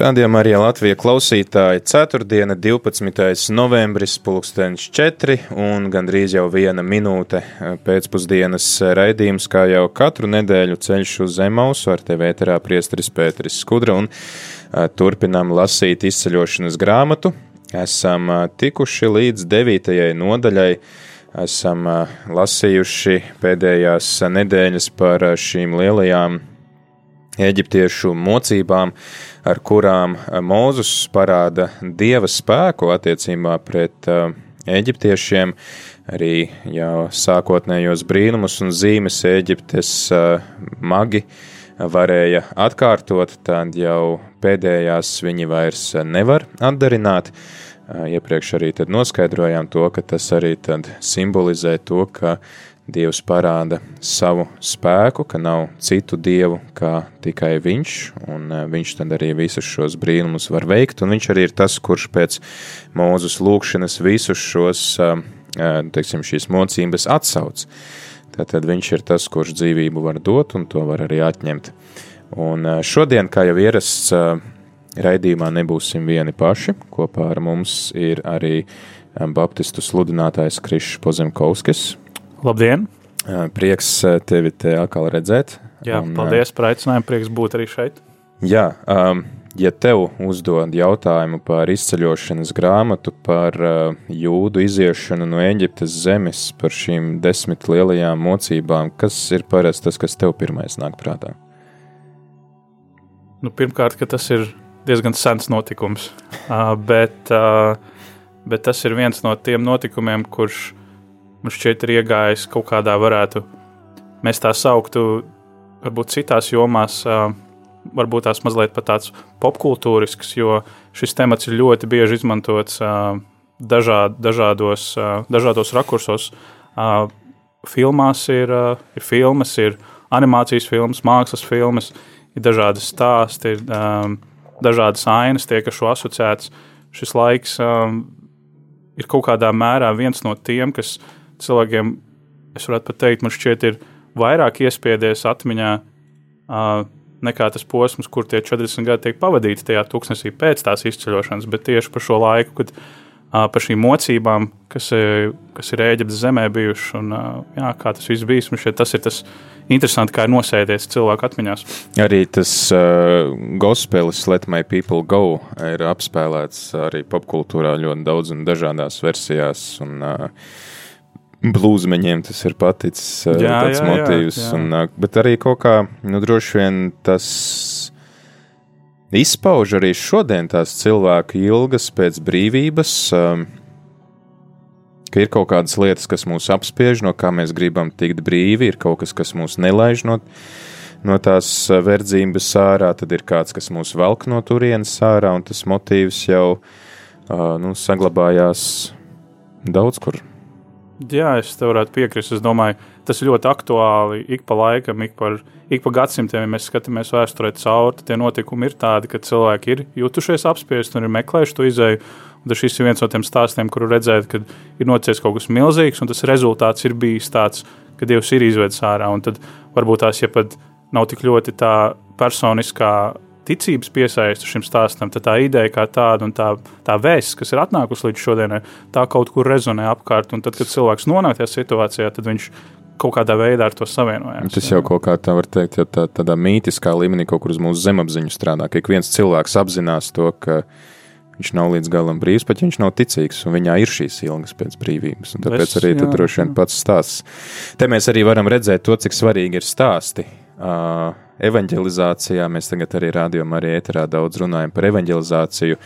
Radījumā arī Latvijas klausītāji 4. 12. novembris, pulkstenis 4 un gandrīz jau viena minūte pēcpusdienas raidījums, kā jau katru nedēļu ceļš uz Zemausu ar tevi ēterā priesteris Pēteris Skudra un turpinām lasīt izceļošanas grāmatu. Esam tikuši līdz 9. nodaļai, esam lasījuši pēdējās nedēļas par šīm lielajām eģiptiešu mocībām, ar kurām Mūzus parāda dieva spēku attiecībā pret eģiptiešiem, arī jau sākotnējos brīnumus un zīmes Eģiptes magi varēja atkārtot, tad jau pēdējās viņi vairs nevar atdarināt. Iepriekš arī noskaidrojām to, ka tas arī simbolizē to, ka Dievs parāda savu spēku, ka nav citu dievu kā tikai viņš, un e, viņš tad arī visus šos brīnumus var veikt, un viņš arī ir tas, kurš pēc mūzus lūkšanas visus šos, e, e, teiksim, šīs mocības atsauc. Tātad viņš ir tas, kurš dzīvību var dot, un to var arī atņemt. Un šodien, kā jau ierasts, raidījumā nebūsim vieni paši, kopā ar mums ir arī baptistu sludinātājs Krišs Pozemkovskis, Labdien! Prieks tevi te atkal redzēt. Jā, un, paldies par aicinājumu. Prieks būt arī šeit. Jā, um, ja tev uzdod jautājumu par izceļošanas grāmatu, par uh, jūdu iziešanu no Eģiptes zemes, par šīm desmit lielajām mocībām, kas ir parasti tas, kas tev pirmais nāk prātā? Nu, pirmkārt, ka tas ir diezgan sens notikums, uh, bet, uh, bet tas ir viens no tiem notikumiem, kurš man šķiet, ir iegājis kaut kādā, varētu mēs tā sauktu, varbūt citās jomās, varbūt tās mazliet pat tāds popkultūrisks, jo šis temats ir ļoti bieži izmantots dažād, dažādos, dažādos rakursos. Filmās ir, ir filmas, ir animācijas filmas, mākslas filmas, ir dažādi stāsti, ir dažādas ainas, tiek ar šo asociēts. Šis laiks ir kaut kādā mērā viens no tiem, kas cilvēkiem, es varētu pat teikt, man šķiet, ir vairāk iespiedies atmiņā uh, nekā tas posms, kur tie 40 gadi tiek pavadīti tajā tūkstnesī pēc tās izceļošanas, bet tieši par šo laiku, kad uh, par šīm mocībām, kas, kas ir Ēģiptes zemē bijušas, un uh, jā, kā tas viss bijis, man šķiet, tas ir tas interesanti, kā ir nosēdies cilvēku atmiņās. Arī tas uh, gospelis Let My People Go ir apspēlēts arī popkultūrā ļoti daudz un dažādās versijās, un uh, blūzmeņiem tas ir paticis jā, tāds jā, motīvs. Jā, jā. Un, bet arī kaut kā, nu, droši vien tas izpauž arī šodien tās cilvēku ilgas pēc brīvības, um, ka ir kaut kādas lietas, kas mūs apspiež, no kā mēs gribam tikt brīvi, ir kaut kas, kas mūs nelaiž no, no tās verdzības ārā, tad ir kāds, kas mūs velk no turienes ārā, un tas motīvs jau uh, nu, saglabājās daudz kur. Jā, es tev varētu piekrist. Es domāju, tas ir ļoti aktuāli ik pa laikam, ik, par, ik pa gadsimtiem. Ja mēs skatāmies vēsturē cauri, tie notikumi ir tādi, ka cilvēki ir jutušies apspiesti un ir meklējuši to izēju. Un šis ir viens no tiem stāstiem, kuru redzēt, kad ir noticis kaut kas milzīgs, un tas rezultāts ir bijis tāds, ka Dievs ir izvedis ārā. Un tad varbūt tās, ja pat nav tik ļoti tā personiskā ticības piesaistu šim stāstam, tad tā ideja kā tāda un tā, tā vēsts, kas ir atnākusi līdz šodienai, tā kaut kur rezonē apkārt. Un tad, kad cilvēks nonāk tajā situācijā, tad viņš kaut kādā veidā ar to savienojās. Tas jau kaut kā tā var teikt, ja tā, tādā mītiskā līmenī kaut kur uz mūsu zemapziņu strādā, ik viens cilvēks apzinās to, ka viņš nav līdz galam brīvs, pat ja viņš nav ticīgs, un viņā ir šīs ilgas pēc brīvības. Un tāpēc arī jā, droši vien pats stāsts. Te mēs arī varam redzēt to, cik svarīgi ir stāsti. Uh, evanģelizācijā, mēs tagad arī rādījumā, arī ēterā daudz runājam par evanģelizāciju,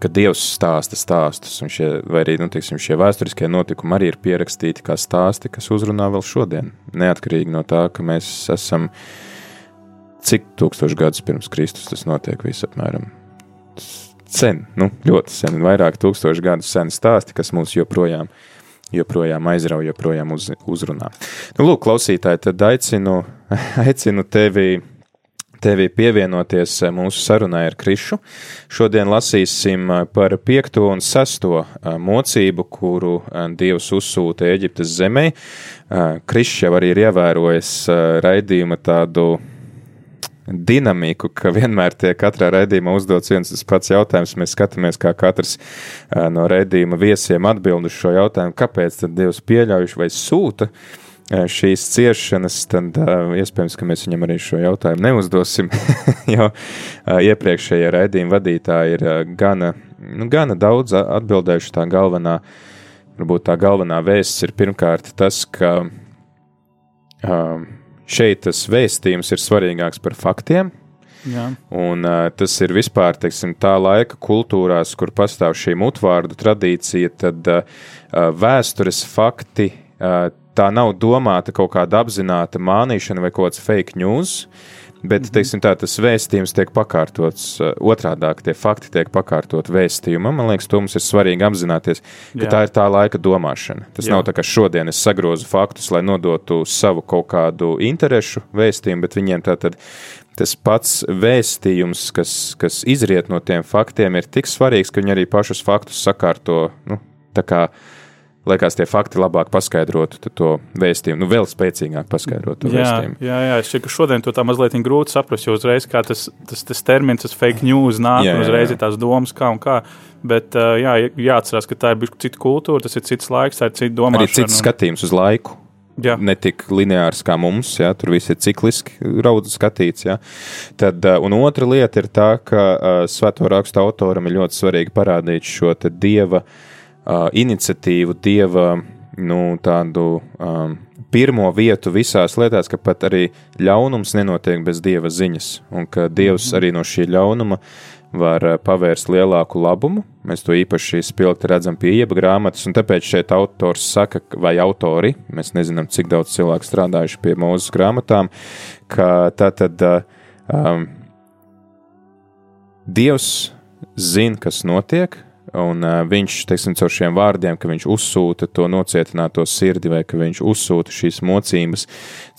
ka Dievs stāsta stāstus, un šie, vai arī, nu, tiksim, šie vēsturiskie notikumi arī ir pierakstīti kā stāsti, kas uzrunā vēl šodien, neatkarīgi no tā, ka mēs esam cik tūkstoši gadus pirms Kristus tas notiek visapmēram? Sen, nu, ļoti sen, vairāk tūkstoši gadus sen stāsti, kas mūs joprojām, joprojām aizrauja, joprojām uz, uzrunā. Nu, lūk, klausītāji, tad aicinu, aicinu tevi tevi pievienoties eh, mūsu sarunai ar Krišu. Šodien lasīsim eh, par piekto un sesto eh, mocību, kuru Dievs uzsūta Eģiptes zemē. Krišs jau arī ir ievērojis raidījuma tādu dinamiku, ka vienmēr tiek katrā raidījumā uzdots viens tas pats jautājums. Mēs skatāmies, kā katrs no raidījuma viesiem atbild uz šo jautājumu, kāpēc tad Dievs pieļauj vai sūta šīs ciešanas, tad iespējams, ka mēs viņam arī šo jautājumu neuzdosim, jo iepriekšējie raidījuma vadītāji ir gana, nu, gana daudz atbildējuši tā galvenā, varbūt tā galvenā vēsts ir pirmkārt tas, ka šeit tas vēstījums ir svarīgāks par faktiem, Jā. Un, uh, tas ir vispār teiksim, tā laika kultūrās, kur pastāv šī mutvārdu tradīcija, tad uh, vēstures fakti uh, tā nav domāta kaut kāda apzināta mānīšana vai kaut kāds fake news. Bet, mhm. teiksim, tā tas vēstījums tiek pakārtots uh, otrādāk, tie fakti tiek pakārtot vēstījumam. Man liekas, to mums ir svarīgi apzināties, ka Jā. tā ir tā laika domāšana. Tas Jā. nav tā, ka šodien es sagrozu faktus, lai nodotu savu kaut kādu interešu vēstījumu, bet viņiem tā tad tas pats vēstījums, kas, kas izriet no tiem faktiem, ir tik svarīgs, ka viņi arī pašus faktus sakārto, nu, tā kā liekas, tie fakti labāk paskaidrotu to vēstījumu, nu, vēl spēcīgāk paskaidrotu to jā, vēstījumu. Jā, jā, es šķiet, ka šodien to tā mazliet grūti saprast, jo uzreiz kā tas, tas, tas termins, tas fake news nāk, jā, jā, jā. uzreiz ir tās domas, kā un kā. Bet jā, jāatcerās, ka tā ir bijusi cita kultūra, tas ir cits laiks, tā ir cita domāšana. Arī cits skatījums uz laiku. Jā. Ne tik lineārs kā mums, jā, tur viss ir cikliski raudz skatīts. Jā. Tad, un otra lieta ir tā, ka uh, svēto rakstu autoram ir ļoti svarīgi parādīt šo dieva uh, uh, iniciatīvu, dieva nu, tādu um, pirmo vietu visās lietās, ka pat arī ļaunums nenotiek bez dieva ziņas, un ka dievs mhm. arī no šī ļaunuma var pavērst lielāku labumu. Mēs to īpaši spilgti redzam pie ieba grāmatas, un tāpēc šeit autors saka, vai autori, mēs nezinām, cik daudz cilvēku strādājuši pie mūzes grāmatām, ka tā tad um, Dievs zina, kas notiek, Un uh, viņš, teiksim, caur šiem vārdiem, ka viņš uzsūta to nocietināto sirdi, vai ka viņš uzsūta šīs mocības,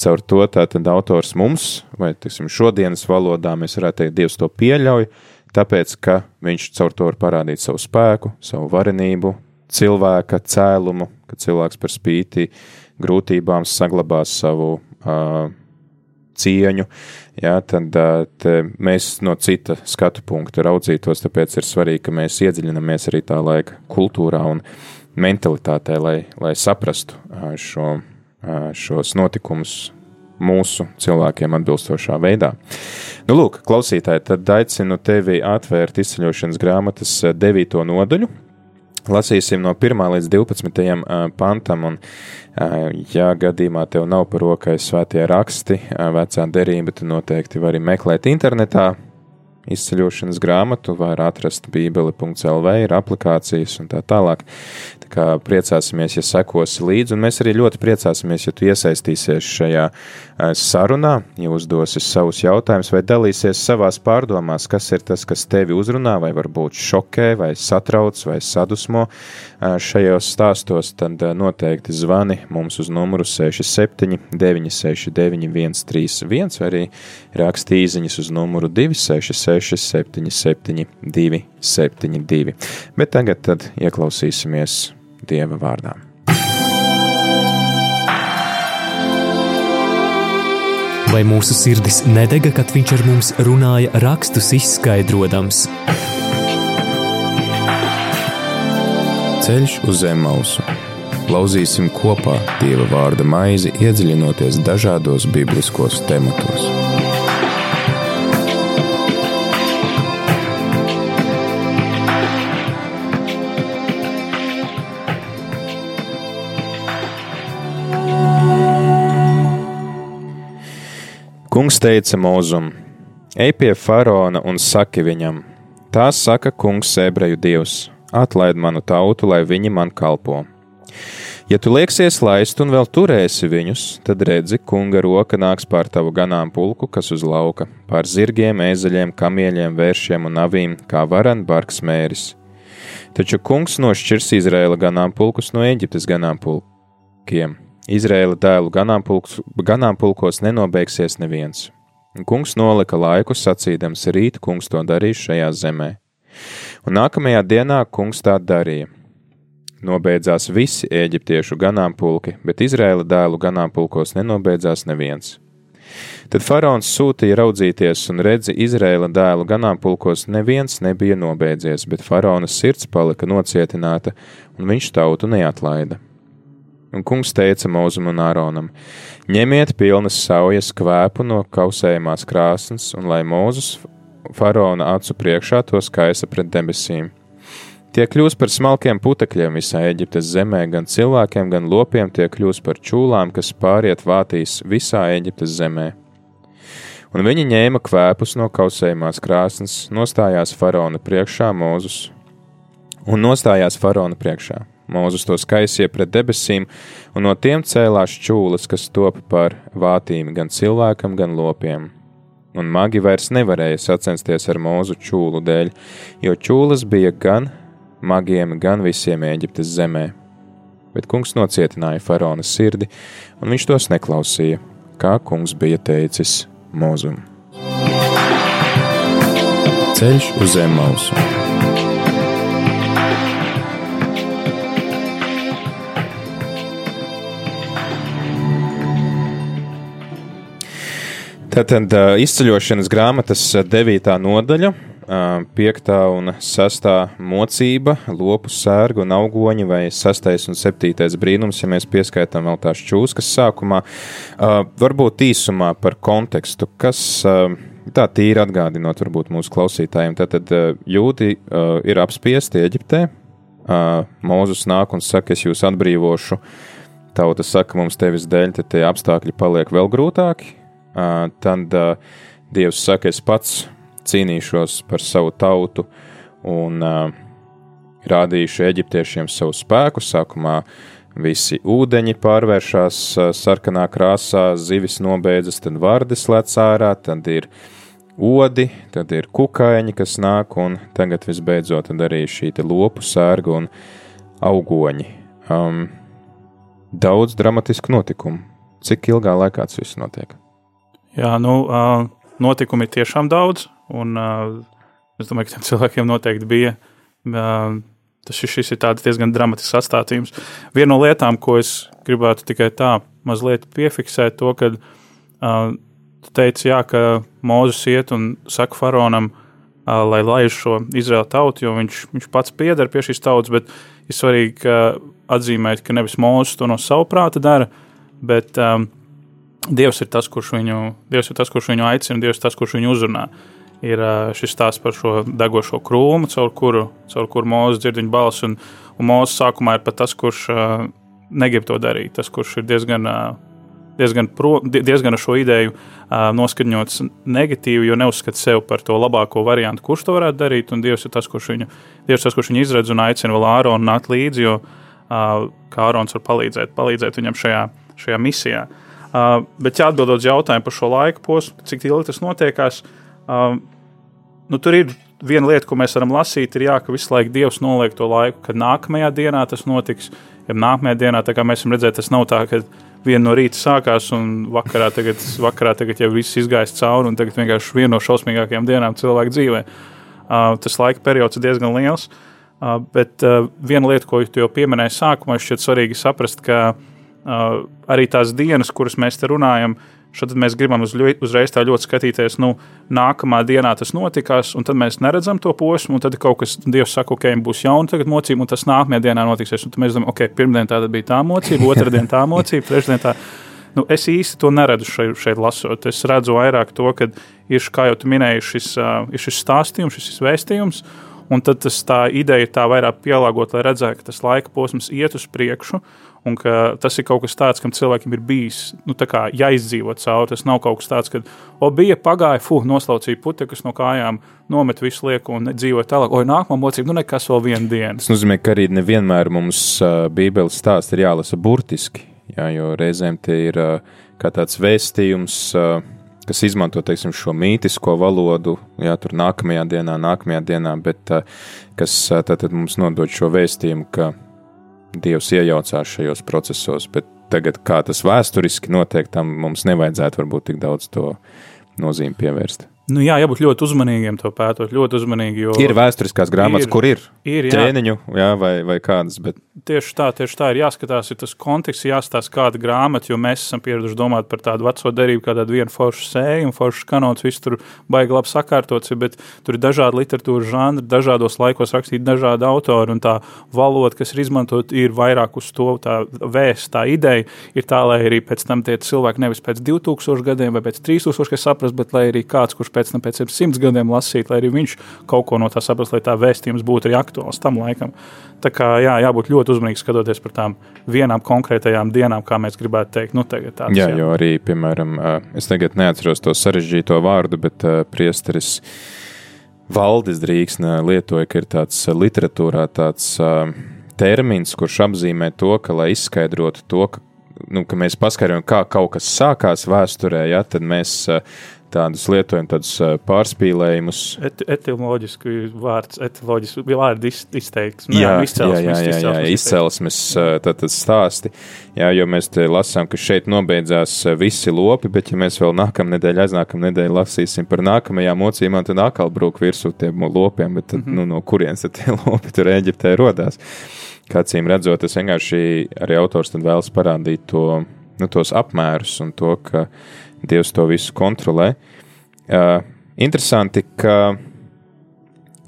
caur to tātad autors mums, vai, teiksim, šodienas valodā mēs varētu teikt, Dievs to pieļauj, tāpēc, ka viņš caur to var parādīt savu spēku, savu varenību, cilvēka cēlumu, ka cilvēks par spīti grūtībām saglabās savu uh, cieņu, jā, tad mēs no cita skatu punkta raudzītos, tāpēc ir svarīgi, ka mēs iedziļinamies arī tā laika kultūrā un mentalitātē, lai, lai saprastu šo, šos notikumus mūsu cilvēkiem atbilstošā veidā. Nu, lūk, klausītāji, tad aicinu tevi atvērt izceļošanas grāmatas devīto nodaļu, Lasīsim no 1 līdz 12 pantam, un, ja gadījumā tev nav par rokai svētie raksti, vecā derība, tad noteikti vari meklēt internetā. Izceļošanas grāmatu var atrast bībeli.lv, ir aplikācijas un tā tālāk. Tā kā priecāsimies, ja sekosi līdzi, un mēs arī ļoti priecāsimies, ja tu iesaistīsies šajā sarunā, ja uzdosi savus jautājumus vai dalīsies savās pārdomās, kas ir tas, kas tevi uzrunā, vai varbūt šokē, vai satrauc, vai sadusmo šajos stāstos, tad noteikti zvani mums uz numuru 67 969 131 vai arī raksti īziņas uz numuru 266 77 272. Bet tagad tad ieklausīsimies Dieva vārdā. vai mūsu sirdis nedega, kad viņš ar mums runāja, rakstus izskaidrojams. Ceļš uz zem mausu. Lauzīsim kopā Dieva vārda maizi, iedziļinoties dažādos bibliskos tematos. Kungs teica Mūzum: Ej pie faraona un saki viņam: Tā saka kungs, ebreju dievs, atlaid manu tautu, lai viņi man kalpo. Ja tu lieksies laist un vēl turēsi viņus, tad redzi, kunga roka nāks pār tavu ganāmpulku, kas uz lauka, pār zirgiem, ezeļiem, kamieļiem, vēršiem un avīm, kā varan barks mēris. Taču kungs nošķirs Izraēla ganāmpulkus no Eģiptes ganāmpulkiem. Izraēla dēlu ganāmpulkos nenobeigsies neviens. Un kungs nolika laiku sacīdams, rīt kungs to darīs šajā zemē. Un nākamajā dienā kungs tā darīja. Nobeidzās visi eģiptiešu ganāmpulki, bet Izraēla dēlu ganāmpulkos nenobeidzās neviens. Tad faraons sūtīja raudzīties, un redzi, Izraēla dēlu ganāmpulkos neviens nebija nobeidzies, bet faraona sirds palika nocietināta, un viņš tautu neatlaida. Un kungs teica Mūzum un Āronam: Ņemiet pilnas saujas kvēpu no kausējumās krāsnes, un lai Mūzus faraona acu priekšā to skaisa pret debesīm. Tie kļūs par smalkiem putekļiem visā Eģiptes zemē, gan cilvēkiem, gan lopiem tie kļūs par čūlām, kas pāriet vātīs visā Eģiptes zemē. Un viņi ņēma kvēpus no kausējumās krāsnes, nostājās faraona priekšā Mūzus un nostājās faraona priekšā. Mūzus to skaisīja pret debesīm, un no tiem cēlās čūlas, kas top par vātīm gan cilvēkam, gan lopiem. Un magi vairs nevarēja sacensties ar mūzu čūlu dēļ, jo čūlas bija gan magiem, gan visiem Eģiptes zemē. Bet kungs nocietināja faraona sirdi, un viņš tos neklausīja, kā kungs bija teicis mūzum. Ceļš uz zem mausu. Tātad izceļošanas grāmatas 9. nodaļa, 5. un 6. mocība, lopu sērga un augoņi, vai 6. un 7. brīnums, ja mēs pieskaitām vēl tās čūskas sākumā. Varbūt īsumā par kontekstu, kas tā tīri atgādinot varbūt mūsu klausītājiem. Tātad jūdi ir apspiesti Eģiptē, Mūzus nāk un saka, es jūs atbrīvošu. Tauta saka, mums tevis dēļ te tie apstākļi paliek vēl grūtāki, tad Dievs saka, es pats cīnīšos par savu tautu un rādīšu eģiptiešiem savu spēku. Sākumā visi ūdeņi pārvēršas sarkanā krāsā, zivis nobeidzas, tad vārdes lec ārā, tad ir odi, tad ir kukaiņi, kas nāk, un tagad visbeidzot arī šī lopu sērga un augoņi. Um, daudz dramatisku notikumu. Cik ilgā laikā tas viss notiek? Jā, nu, notikumi ir tiešām daudz, un es domāju, ka tiem cilvēkiem noteikti bija. Tas šis ir diezgan dramatisks atstādījums. Viena no lietām, ko es gribētu tikai tā mazliet piefiksēt, to, ka uh, tu teici, jā, ka Mozus iet un saka faraonam, uh, lai laiž šo Izraēlu tautu, jo viņš, viņš pats pieder pie šīs tautas, bet ir svarīgi atzīmēt, ka nevis Mozus to no savu prāta dara, bet um, Dievs ir tas, kurš viņu, Dievs ir tas, kurš viņu aicina, Dievs ir tas, kurš viņu uzrunā. Ir šis stāsts par šo degošo krūmu, caur kuru, caur kuru mūzis dzird viņa balsi. Un, un mūzis sākumā ir pat tas, kurš uh, negrib to darīt. Tas, kurš ir diezgan, uh, diezgan, pro, diezgan ar šo ideju uh, noskaņots negatīvi, jo neuzskata sevi par to labāko variantu, kurš to varētu darīt. Un Dievs ir tas, kurš viņu, Dievs tas, kurš viņu izredz un aicina vēl Āronu nākt līdzi, jo uh, kā Ārons var palīdzēt, palīdzēt viņam šajā, šajā misijā. Uh, bet, ja atbildot uz jautājumu par šo laiku posmu, cik ilgi tas notiekās, uh, nu, tur ir viena lieta, ko mēs varam lasīt, ir jā, ka visu laiku Dievs noliek to laiku, kad nākamajā dienā tas notiks. Ja nākamajā dienā, tā kā mēs esam redzējuši, tas nav tā, ka viena no rīta sākās un vakarā, tagad, vakarā tagad jau viss izgājis cauri un tagad vienkārši viena no šausmīgākajām dienām cilvēku dzīvē. Uh, tas laika periods ir diezgan liels. Uh, bet uh, viena lieta, ko jūs jau pieminējāt sākumā, šķiet svarīgi saprast, ka uh, Uh, arī tās dienas, kuras mēs te runājam, Tad mēs gribam uz, uzreiz tā ļoti skatīties, nu, nākamā dienā tas notikās, un tad mēs neredzam to posmu, un tad kaut kas, Dievs saka, ok, būs jauna mocība, un tas nākamajā dienā notiksies. Un tad mēs domājam, ok, pirmdien tā bija tā mocība, otrdien tā mocība, trešdien tā. Nu, es īsti to neredzu šeit, šeit lasot. Es redzu vairāk to, ka ir, kā jau minēji, šis, uh, ir šis stāstījums, šis vēstījums, un tad tas, tā ideja ir tā vairāk pielāgot, lai redzētu, ka tas laika posms iet uz priekšu, un ka tas ir kaut kas tāds, kam cilvēkiem ir bijis nu, jāizdzīvo cauri. Tas nav kaut kas tāds, ka, o, bija pagāja, fuh, noslaucīja putekļus no kājām, nomet visu lieku un dzīvoja tālāk. Oi, nākamā mocība, nu nekas vēl viena diena. Tas nozīmē, ka arī nevienmēr mums uh, Bībeles stāsts ir jālasa burtiski, jā, jo reizēm tie ir uh, kā tāds vēstījums. Uh, kas izmanto teiksim, šo mītisko valodu, jā, tur nākamajā dienā, nākamajā dienā, bet kas tātad mums nodod šo vēstījumu, ka Dievs iejaucās šajos procesos, bet tagad, kā tas vēsturiski notiek, tam mums nevajadzētu varbūt tik daudz to nozīmi pievērst. Nu, jā, jābūt ļoti uzmanīgiem to pētot, ļoti uzmanīgi. Ir vēsturiskās grāmatas, ir, kur ir, ir ķēniņu jā, vai, vai kādas. Bet... Tieši tā, tieši tā ir jāskatās, ir tas konteksts, jāstāsta kāda grāmata, jo mēs esam pieraduši domāt par tādu veco derību, kā tādu vienu foršu sēju, un foršu kanots, viss tur baigi labi sakārtots, bet tur ir dažādi literatūras žanri, dažādos laikos rakstīti dažādi autori, un tā valoda, kas ir izmantot, ir vairāk uz to tā vēsts, tā ideja ir tā, lai arī pēc tam tie cilvēki nevis pēc 2000 gadiem vai pēc 3000, kas saprast, bet lai arī kāds, kurš pēc tam pēc simts gadiem lasīt, lai arī viņš kaut ko no tā saprast, lai tā vēstījums būtu arī aktuāls tam laikam. Tā kā jā, jābūt ļoti uzmanīgam skatoties par tām vienām konkrētajām dienām, kā mēs gribētu teikt. Nu, tāds, jā, jā, jo arī, piemēram, es tagad neatceros to sarežģīto vārdu, bet priesteris Valdis Drīksne lietoja, ka ir tāds literatūrā tāds termins, kurš apzīmē to, ka, lai izskaidrotu to, ka nu, ka mēs paskaidrojam, kā kaut kas sākās vēsturē, ja, tad mēs tādus lietojam, tādus pārspīlējumus. Et, etimoloģiski vārds, etimoloģiski vārdi izteikts. Nu, jā, jā, jā, jā, jā, izcelsmes tātad stāsti. Jā, jo mēs te lasām, ka šeit nobeidzās visi lopi, bet ja mēs vēl aiznākamā nedēļa lasīsim par nākamajām mocībām, tad atkal brūk virsū tiem lopiem, bet tad, mm -hmm. nu, no kurienes tad tie lopi tur Eģiptē rodās. Kācīm redzot, tas vienkārši arī autors tad vēlas parādīt to, nu, tos apmērus un to, ka Dievs to visu kontrolē. Uh, interesanti, ka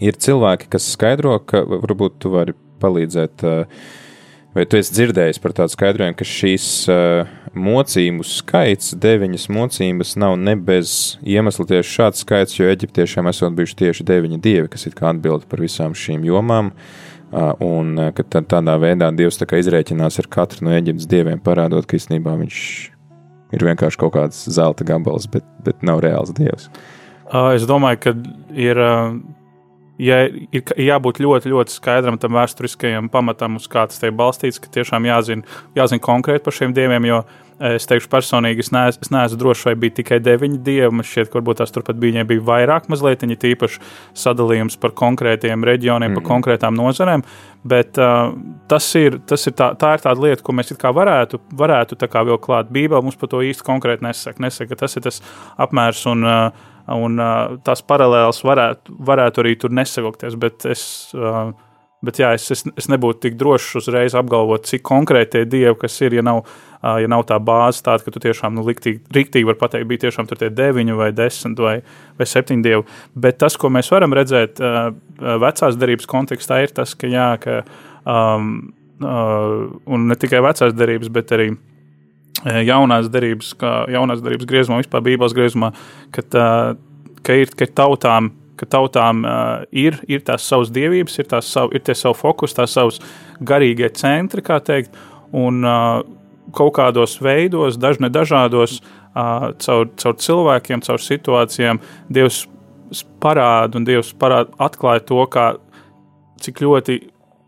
ir cilvēki, kas skaidro, ka varbūt tu vari palīdzēt, uh, vai tu esi dzirdējis par tādu skaidrojumu, ka šīs uh, mocību skaits, deviņas mocības, nav ne bez iemesla tieši šāds skaits, jo eģiptiešiem esot bijuši tieši deviņi dievi, kas ir kā atbildi par visām šīm jomām. Uh, un ka tādā veidā Dievs tā izrēķinās ar katru no Eģiptes dieviem, parādot, ka īstenībā viņš ir vienkārši kaut kāds zelta gabals, bet, bet nav reāls dievs. Es domāju, ka ir, ja ir jābūt ļoti, ļoti skaidram tam vēsturiskajam pamatam, uz kā tas tiek balstīts, ka tiešām jāzina, jāzina konkrēti par šiem dieviem, jo uh, Es teikšu, personīgi, es neesmu, es neesmu drošs, vai bija tikai deviņi dievi. Man šķiet, ka varbūt tās turpat bija, bija vairāk, mazliet īpaši sadalījums par konkrētiem reģioniem, mm. par konkrētām nozarēm. Bet uh, tas ir, tas ir tā, tā ir tāda lieta, ko mēs varētu, varētu kā vēl klāt. Bībelē mums par to īsti konkrēti nesaka. nesaka tas ir tas apmērs un, uh, un uh, tās paralēlas varētu, varētu arī tur nesagokties. Bet es. Uh, Bet jā, es, es, es nebūtu tik drošs uzreiz apgalvot, cik konkrēti tie dievi, kas ir, ja nav ja nav tā bāze tāda, ka tu tiešām nu, liktīgi, riktīgi var pateikt, bija tiešām tur tie deviņi vai desmit vai, vai septiņi dievi. Bet tas, ko mēs varam redzēt vecās derības kontekstā, ir tas, ka jā, ka, um, uh, un ne tikai vecās derības, bet arī jaunās derības, kā jaunās derības griezumā, vispār Bībeles griezumā, ka, tā, ka ir ka tautām ka tautām uh, ir, ir tās savas dievības, ir, tās savu, ir tie savu fokus, tās savas garīgie centri, kā teikt, un uh, kaut kādos veidos, dažne dažādos, uh, caur, caur cilvēkiem, caur situācijām, Dievs parāda un Dievs parāda, atklāja to, kā, cik, ļoti,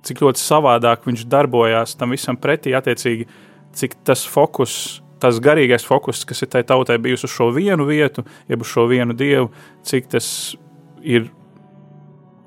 cik ļoti savādāk viņš darbojās tam visam pretī, attiecīgi, cik tas fokus. Tas garīgais fokus, kas ir tai tautai bijusi uz šo vienu vietu, jeb uz šo vienu dievu, cik tas ir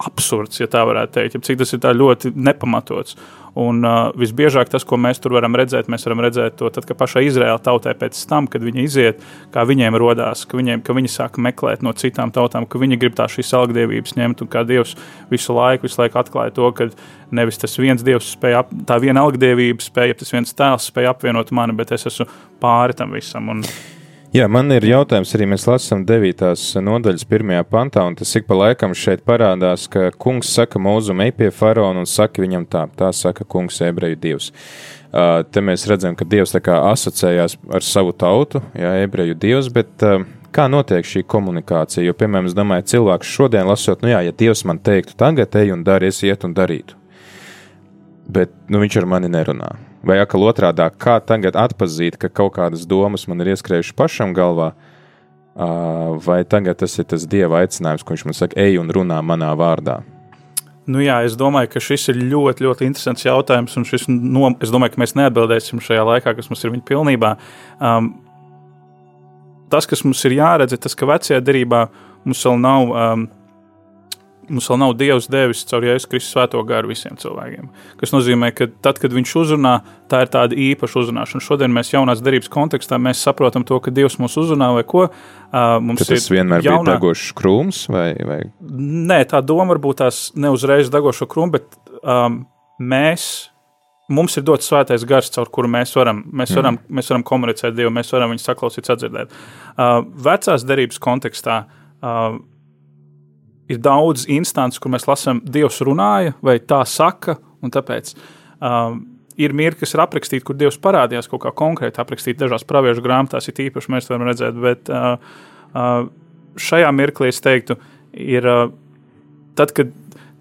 absurds, ja tā varētu teikt, ja cik tas ir ļoti nepamatots. Un uh, visbiežāk tas, ko mēs tur varam redzēt, mēs varam redzēt to, tad, ka pašai Izraēla tautai pēc tam, kad viņi iziet, kā viņiem rodās, ka, viņiem, ka viņi sāk meklēt no citām tautām, ka viņi grib tā šīs algdievības ņemt, un kā Dievs visu laiku, visu laiku atklāja to, ka nevis tas viens Dievs spēja, ap, tā viena algdievība spēja, tas viens tēls spēja apvienot mani, bet es esmu pāri tam visam. Un, Jā, man ir jautājums, arī mēs lasām 9. nodaļas 1. pantā, un tas ik pa laikam šeit parādās, ka kungs saka mūzum ej pie faraona un saka viņam tā, tā saka kungs ebreju dievs. Uh, te mēs redzam, ka dievs tā kā asociējās ar savu tautu, jā, ebreju dievs, bet uh, kā notiek šī komunikācija? Jo, piemēram, es domāju, cilvēks šodien lasot, nu jā, ja dievs man teiktu tagad ej un dari, es iet un darītu. Bet, nu, viņš ar mani nerunā vai atkal otrādi, kā tagad atpazīt, ka kaut kādas domas man ir ieskrējušas pašam galvā, vai tagad tas ir tas dieva aicinājums, ko viņš man saka, ej un runā manā vārdā. Nu jā, es domāju, ka šis ir ļoti, ļoti interesants jautājums, un šis, no, es domāju, ka mēs neatbildēsim šajā laikā, kas mums ir viņa pilnībā. Um, tas, kas mums ir jāredz, ir tas, ka vecajā derībā mums vēl nav um, mums vēl nav Dievs devis caur Jēzus Kristus svēto garu visiem cilvēkiem. Tas nozīmē, ka tad, kad viņš uzrunā, tā ir tāda īpaša uzrunāšana. Šodien mēs jaunās darbības kontekstā saprotam to, ka Dievs mūs uzrunā vai ko. Mums tas vienmēr jaunā... bija degošs krūms vai, vai? Nē, tā doma varbūt tās neuzreiz degošo krūmu, bet um, mēs mums ir dots svētais gars, caur kuru mēs varam, mēs varam, mm. mēs varam komunicēt Dievu, mēs varam viņu saklausīt, sadzirdēt. Uh, vecās derības kontekstā uh, ir daudz instances, kur mēs lasām, Dievs runāja, vai tā saka, un tāpēc. Um, Ir mirkli, kas ir aprakstīti, kur Dievs parādījās kaut kā konkrēti, aprakstīti dažās praviešu grāmatās, ir īpaši mēs varam redzēt, bet uh, uh, šajā mirklī es teiktu, ir uh, tad, kad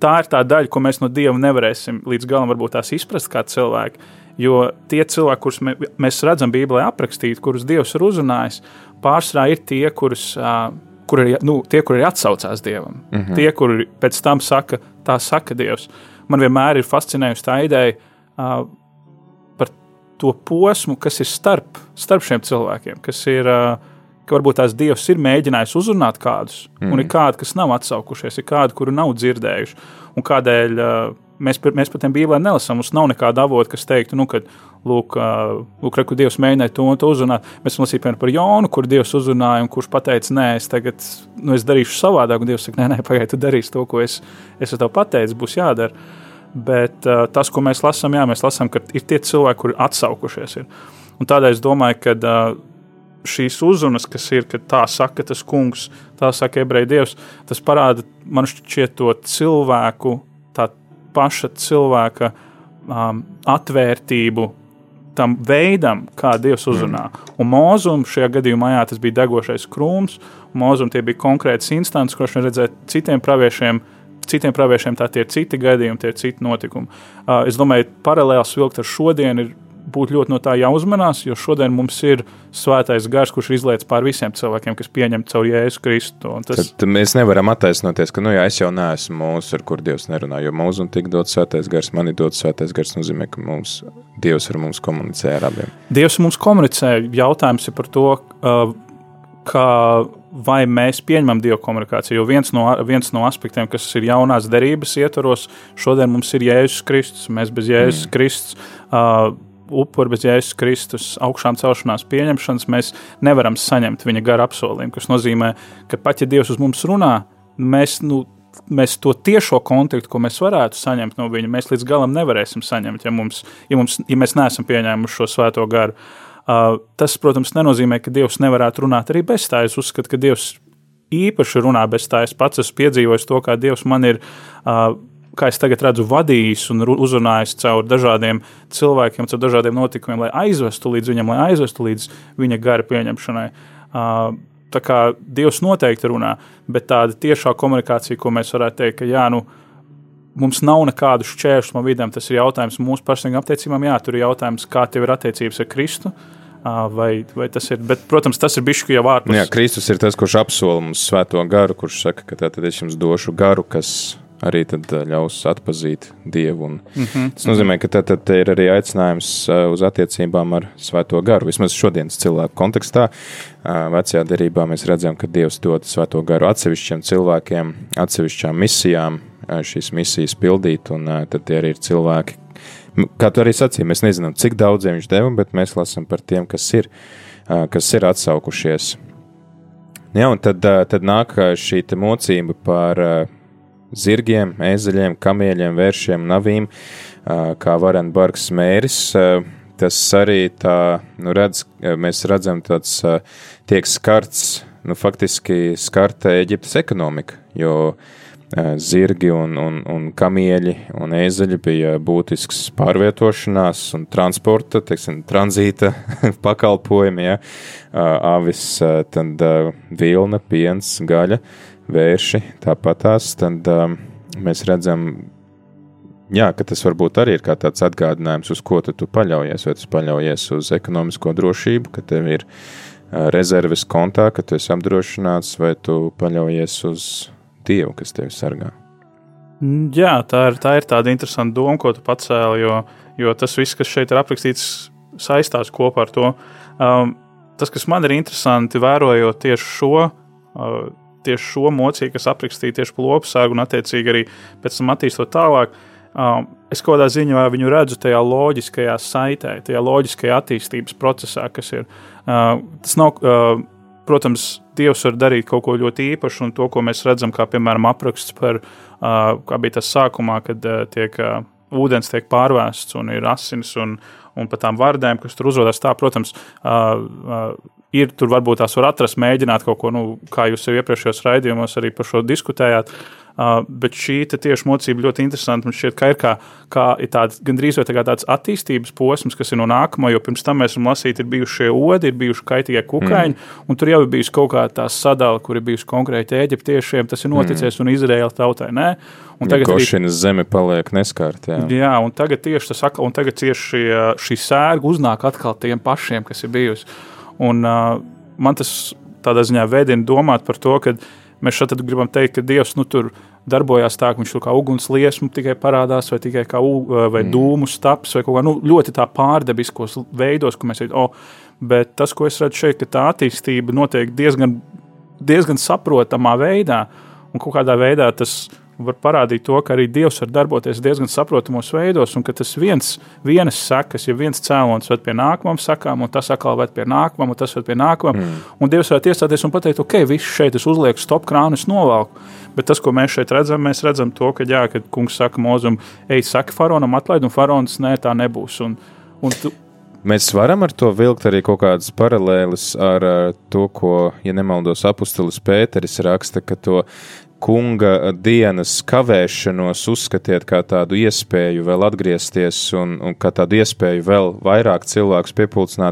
tā ir tā daļa, ko mēs no Dieva nevarēsim līdz galam varbūt tās izprast kā cilvēki, jo tie cilvēki, kurus mē, mēs redzam Bībelē aprakstīti, kurus Dievs ir uzrunājis, pārsvarā ir tie, kurus uh, kur ir, nu, tie, kur ir atsaucās Dievam, mm -hmm. tie, kuri pēc tam saka, tā saka Dievs. Man vienmēr ir fascinējusi tā ideja uh, par to posmu, kas ir starp, starp šiem cilvēkiem, kas ir. Uh, ka varbūt tās Dievs ir mēģinājis uzrunāt kādus, mm. un ir mhm. kādi, kas nav atsaukušies, ir kādi, kuri nav dzirdējuši, un kādēļ uh, mēs, mēs par tiem bībelē nelasām. Mums nav nekāda avota, kas teiktu, nu, ka lūk, lūk re, Dievs mēģināja to un to uzrunāt. Mēs lasījām par Jonu, kur Dievs uzrunāja, un kurš teica, nē, es tagad nu, es darīšu savādāk, un Dievs saka, nē, nē pagaidiet, tu darīsi to, ko es, es tev pateicu, būs jādara. Bet uh, tas, ko mēs lasām, jā, mēs lasām, ka ir tie cilvēki, kuri atsaukušies. Ir. Un tādēļ es domāju, ka uh, šīs uzrunas, kas ir, ka tā saka tas kungs, tā saka ebreju dievs, tas parāda man šķiet to cilvēku, tā paša cilvēka um, atvērtību tam veidam, kā Dievs uzrunā. Mm. Un mūzum šajā gadījumā jā, tas bija degošais krūms, mūzum tie bija konkrētas instances, ko viņš redzēja citiem praviešiem. Citiem praviešiem tā ir citi gadījumi, tie ir citi notikumi. Uh, es domāju, paralēls vilkt ar šodienu ir būt ļoti no tā jāuzmanās, jo šodien mums ir svētais gars, kurš ir izlaists pār visiem cilvēkiem, kas pieņem caur Jēzu Kristu. Tas... Tad mēs nevaram attaisnoties, ka, nu, jā, es jau neesmu mūsu, ar kur Dievs nerunā, jo mūsu un tik dot svētais gars, man ir dot svētais gars, nozīmē, ka mums, Dievs ar mums komunicē ar abiem. Dievs mums komunicē, jautājums ir par to, uh, kā vai mēs pieņemam dievu komunikāciju. Jo viens no, viens no aspektiem, kas ir jaunās derības ietvaros, šodien mums ir Jēzus Kristus. Mēs bez Jēzus mm. Kristus uh, upuri bez Jēzus Kristus augšām celšanās pieņemšanas, mēs nevaram saņemt viņa gara apsolījumu. Tas nozīmē, ka pat ja Dievs uz mums runā, mēs, nu, mēs to tiešo kontaktu, ko mēs varētu saņemt no viņa, mēs līdz galam nevarēsim saņemt, ja, mums, ja, mums, ja mēs neesam pieņēmuši šo svēto garu. Uh, tas, protams, nenozīmē, ka Dievs nevarētu runāt arī bez tā. Es uzskatu, ka Dievs īpaši runā bez tā. Es pats esmu piedzīvojis to, kā Dievs man ir uh, kā es tagad redzu, vadījis un uzrunājis caur dažādiem cilvēkiem, caur dažādiem notikumiem, lai aizvestu līdz viņam, lai aizvestu līdz viņa gara pieņemšanai. Tā kā Dievs noteikti runā, bet tāda tiešā komunikācija, ko mēs varētu teikt, ka jā, nu, mums nav nekādu šķēršļu no vidēm, tas ir jautājums mūsu personīgām attiecībām. Jā, tur ir jautājums, kā tev ir attiecības ar Kristu. Vai, vai tas ir, bet, protams, tas ir bijis jau ārpus. Jā, Kristus ir tas, kurš apsola mums svēto garu, kurš saka, ka tad es jums došu garu, kas arī ļaus atpazīt Dievu. Un mm -hmm. Tas nozīmē, ka tad, tad ir arī aicinājums uz attiecībām ar Svēto garu. Vismaz šodienas cilvēku kontekstā, vecajā derībā mēs redzam, ka Dievs dod Svēto garu atsevišķiem cilvēkiem, atsevišķām misijām, šīs misijas pildīt, un tad tie arī ir cilvēki. Kā tu arī sacīji, mēs nezinām, cik daudziem viņš deva, bet mēs lasām par tiem, kas ir, kas ir atsaukušies. Ja, un tad, tad nāk šī mocība par zirgiem, ezeļiem, kamieļiem, vēršiem, navīm, kā Varenburgas mēris. Tas arī tā, nu, redz, mēs redzam, tāds tiek skarts, nu, faktiski skarta Eģiptes ekonomika, jo zirgi un, un, un kamieļi un ezeļi bija būtisks pārvietošanās un transporta, teiksim, tranzīta pakalpojumi, ja, avis, tad vilna, piens, gaļa, vērši tāpatās, tad um, mēs redzam jā, ka tas varbūt arī ir kā tāds atgādinājums, uz ko tu, paļaujies. Vai tu paļaujies uz ekonomisko drošību, ka tev ir rezerves kontā, ka tu esi apdrošināts, vai tu paļaujies uz Dievu, kas tevi sargā. Mm, jā, tā ir, tā ir tāda interesanta doma, ko tu pacēli, jo, jo tas viss, kas šeit ir aprakstīts, saistās kopā ar to. Um, tas, kas man ir interesanti, vērojot tieši šo, uh, tieši šo mocīju, kas aprakstīta tieši sārgu un attiecīgi arī pēc tam attīstot tālāk, um, es kaut kādā ziņā viņu redzu tajā loģiskajā saitē, tajā loģiskajā attīstības procesā, kas ir. Uh, tas nav, uh, protams, Dievs var darīt kaut ko ļoti īpašu, un to, ko mēs redzam, kā piemēram apraksts par, uh, kā bija tas sākumā, kad tiek ūdens tiek pārvērsts un ir asins un, un pat tām vārdēm, kas tur uzrodas. Tā, protams, uh, uh, ir tur varbūt tās var atrast, mēģināt kaut ko, nu, kā jūs jau iepriekšējos raidījumos arī par šo diskutējāt. Uh, bet šī tieši mocība ļoti interesanta. Man šķiet, ka ir, kā, kā ir tāds, gandrīz vai tā tāds attīstības posms, kas ir no nākamā, jo pirms tam mēs esam lasīti, ir bijuši šie odi, ir bijuši kaitīgie kukaiņi, mm. un tur jau ir bijusi kaut kāda tā sadala, kur ir bijusi konkrēti eģiptiešiem. Tas ir noticies mm. un Izraēla tautai. Nē. Un tagad arī, zeme paliek neskārta. Jā. jā, un tagad tieši tas atkal, un tagad tieši šī, šī sērga uznāk atkal tiem pašiem, kas ir bijusi. Un uh, man tas tādā ziņā veidina domāt par to, ka mēs šeit gribam teikt, ka Dievs nu, tur darbojās tā, ka viņš kā ugunsliesmu tikai parādās, vai tikai kā vai mm. dūmu staps, vai kaut kā nu, ļoti tā pārdabiskos veidos, ko mēs redzam. Oh, bet tas, ko es redzu šeit, ka tā attīstība notiek diezgan, diezgan saprotamā veidā, un kaut kādā veidā tas var parādīt to, ka arī Dievs var darboties diezgan saprotamos veidos, un ka tas viens, vienas sekas, ja viens cēlonis ved pie nākamām sakām, un tas atkal ved pie nākamām, un tas ved pie nākamām, mm. un Dievs var iestāties un pateikt, ok, viss šeit es uzlieku stop krānu, es novelku. Bet tas, ko mēs šeit redzam, mēs redzam to, ka, jā, kad kungs saka mozum, ej, saka faraonam atlaid, un faraons nē, tā nebūs. Un, un tu, Mēs varam ar to vilkt arī kaut kādas paralēles ar to, ko, ja nemaldos, apustulis Pēteris raksta, ka to kunga dienas kavēšanos uzskatiet kā tādu iespēju vēl atgriezties un, un kā tādu iespēju vēl vairāk cilvēkus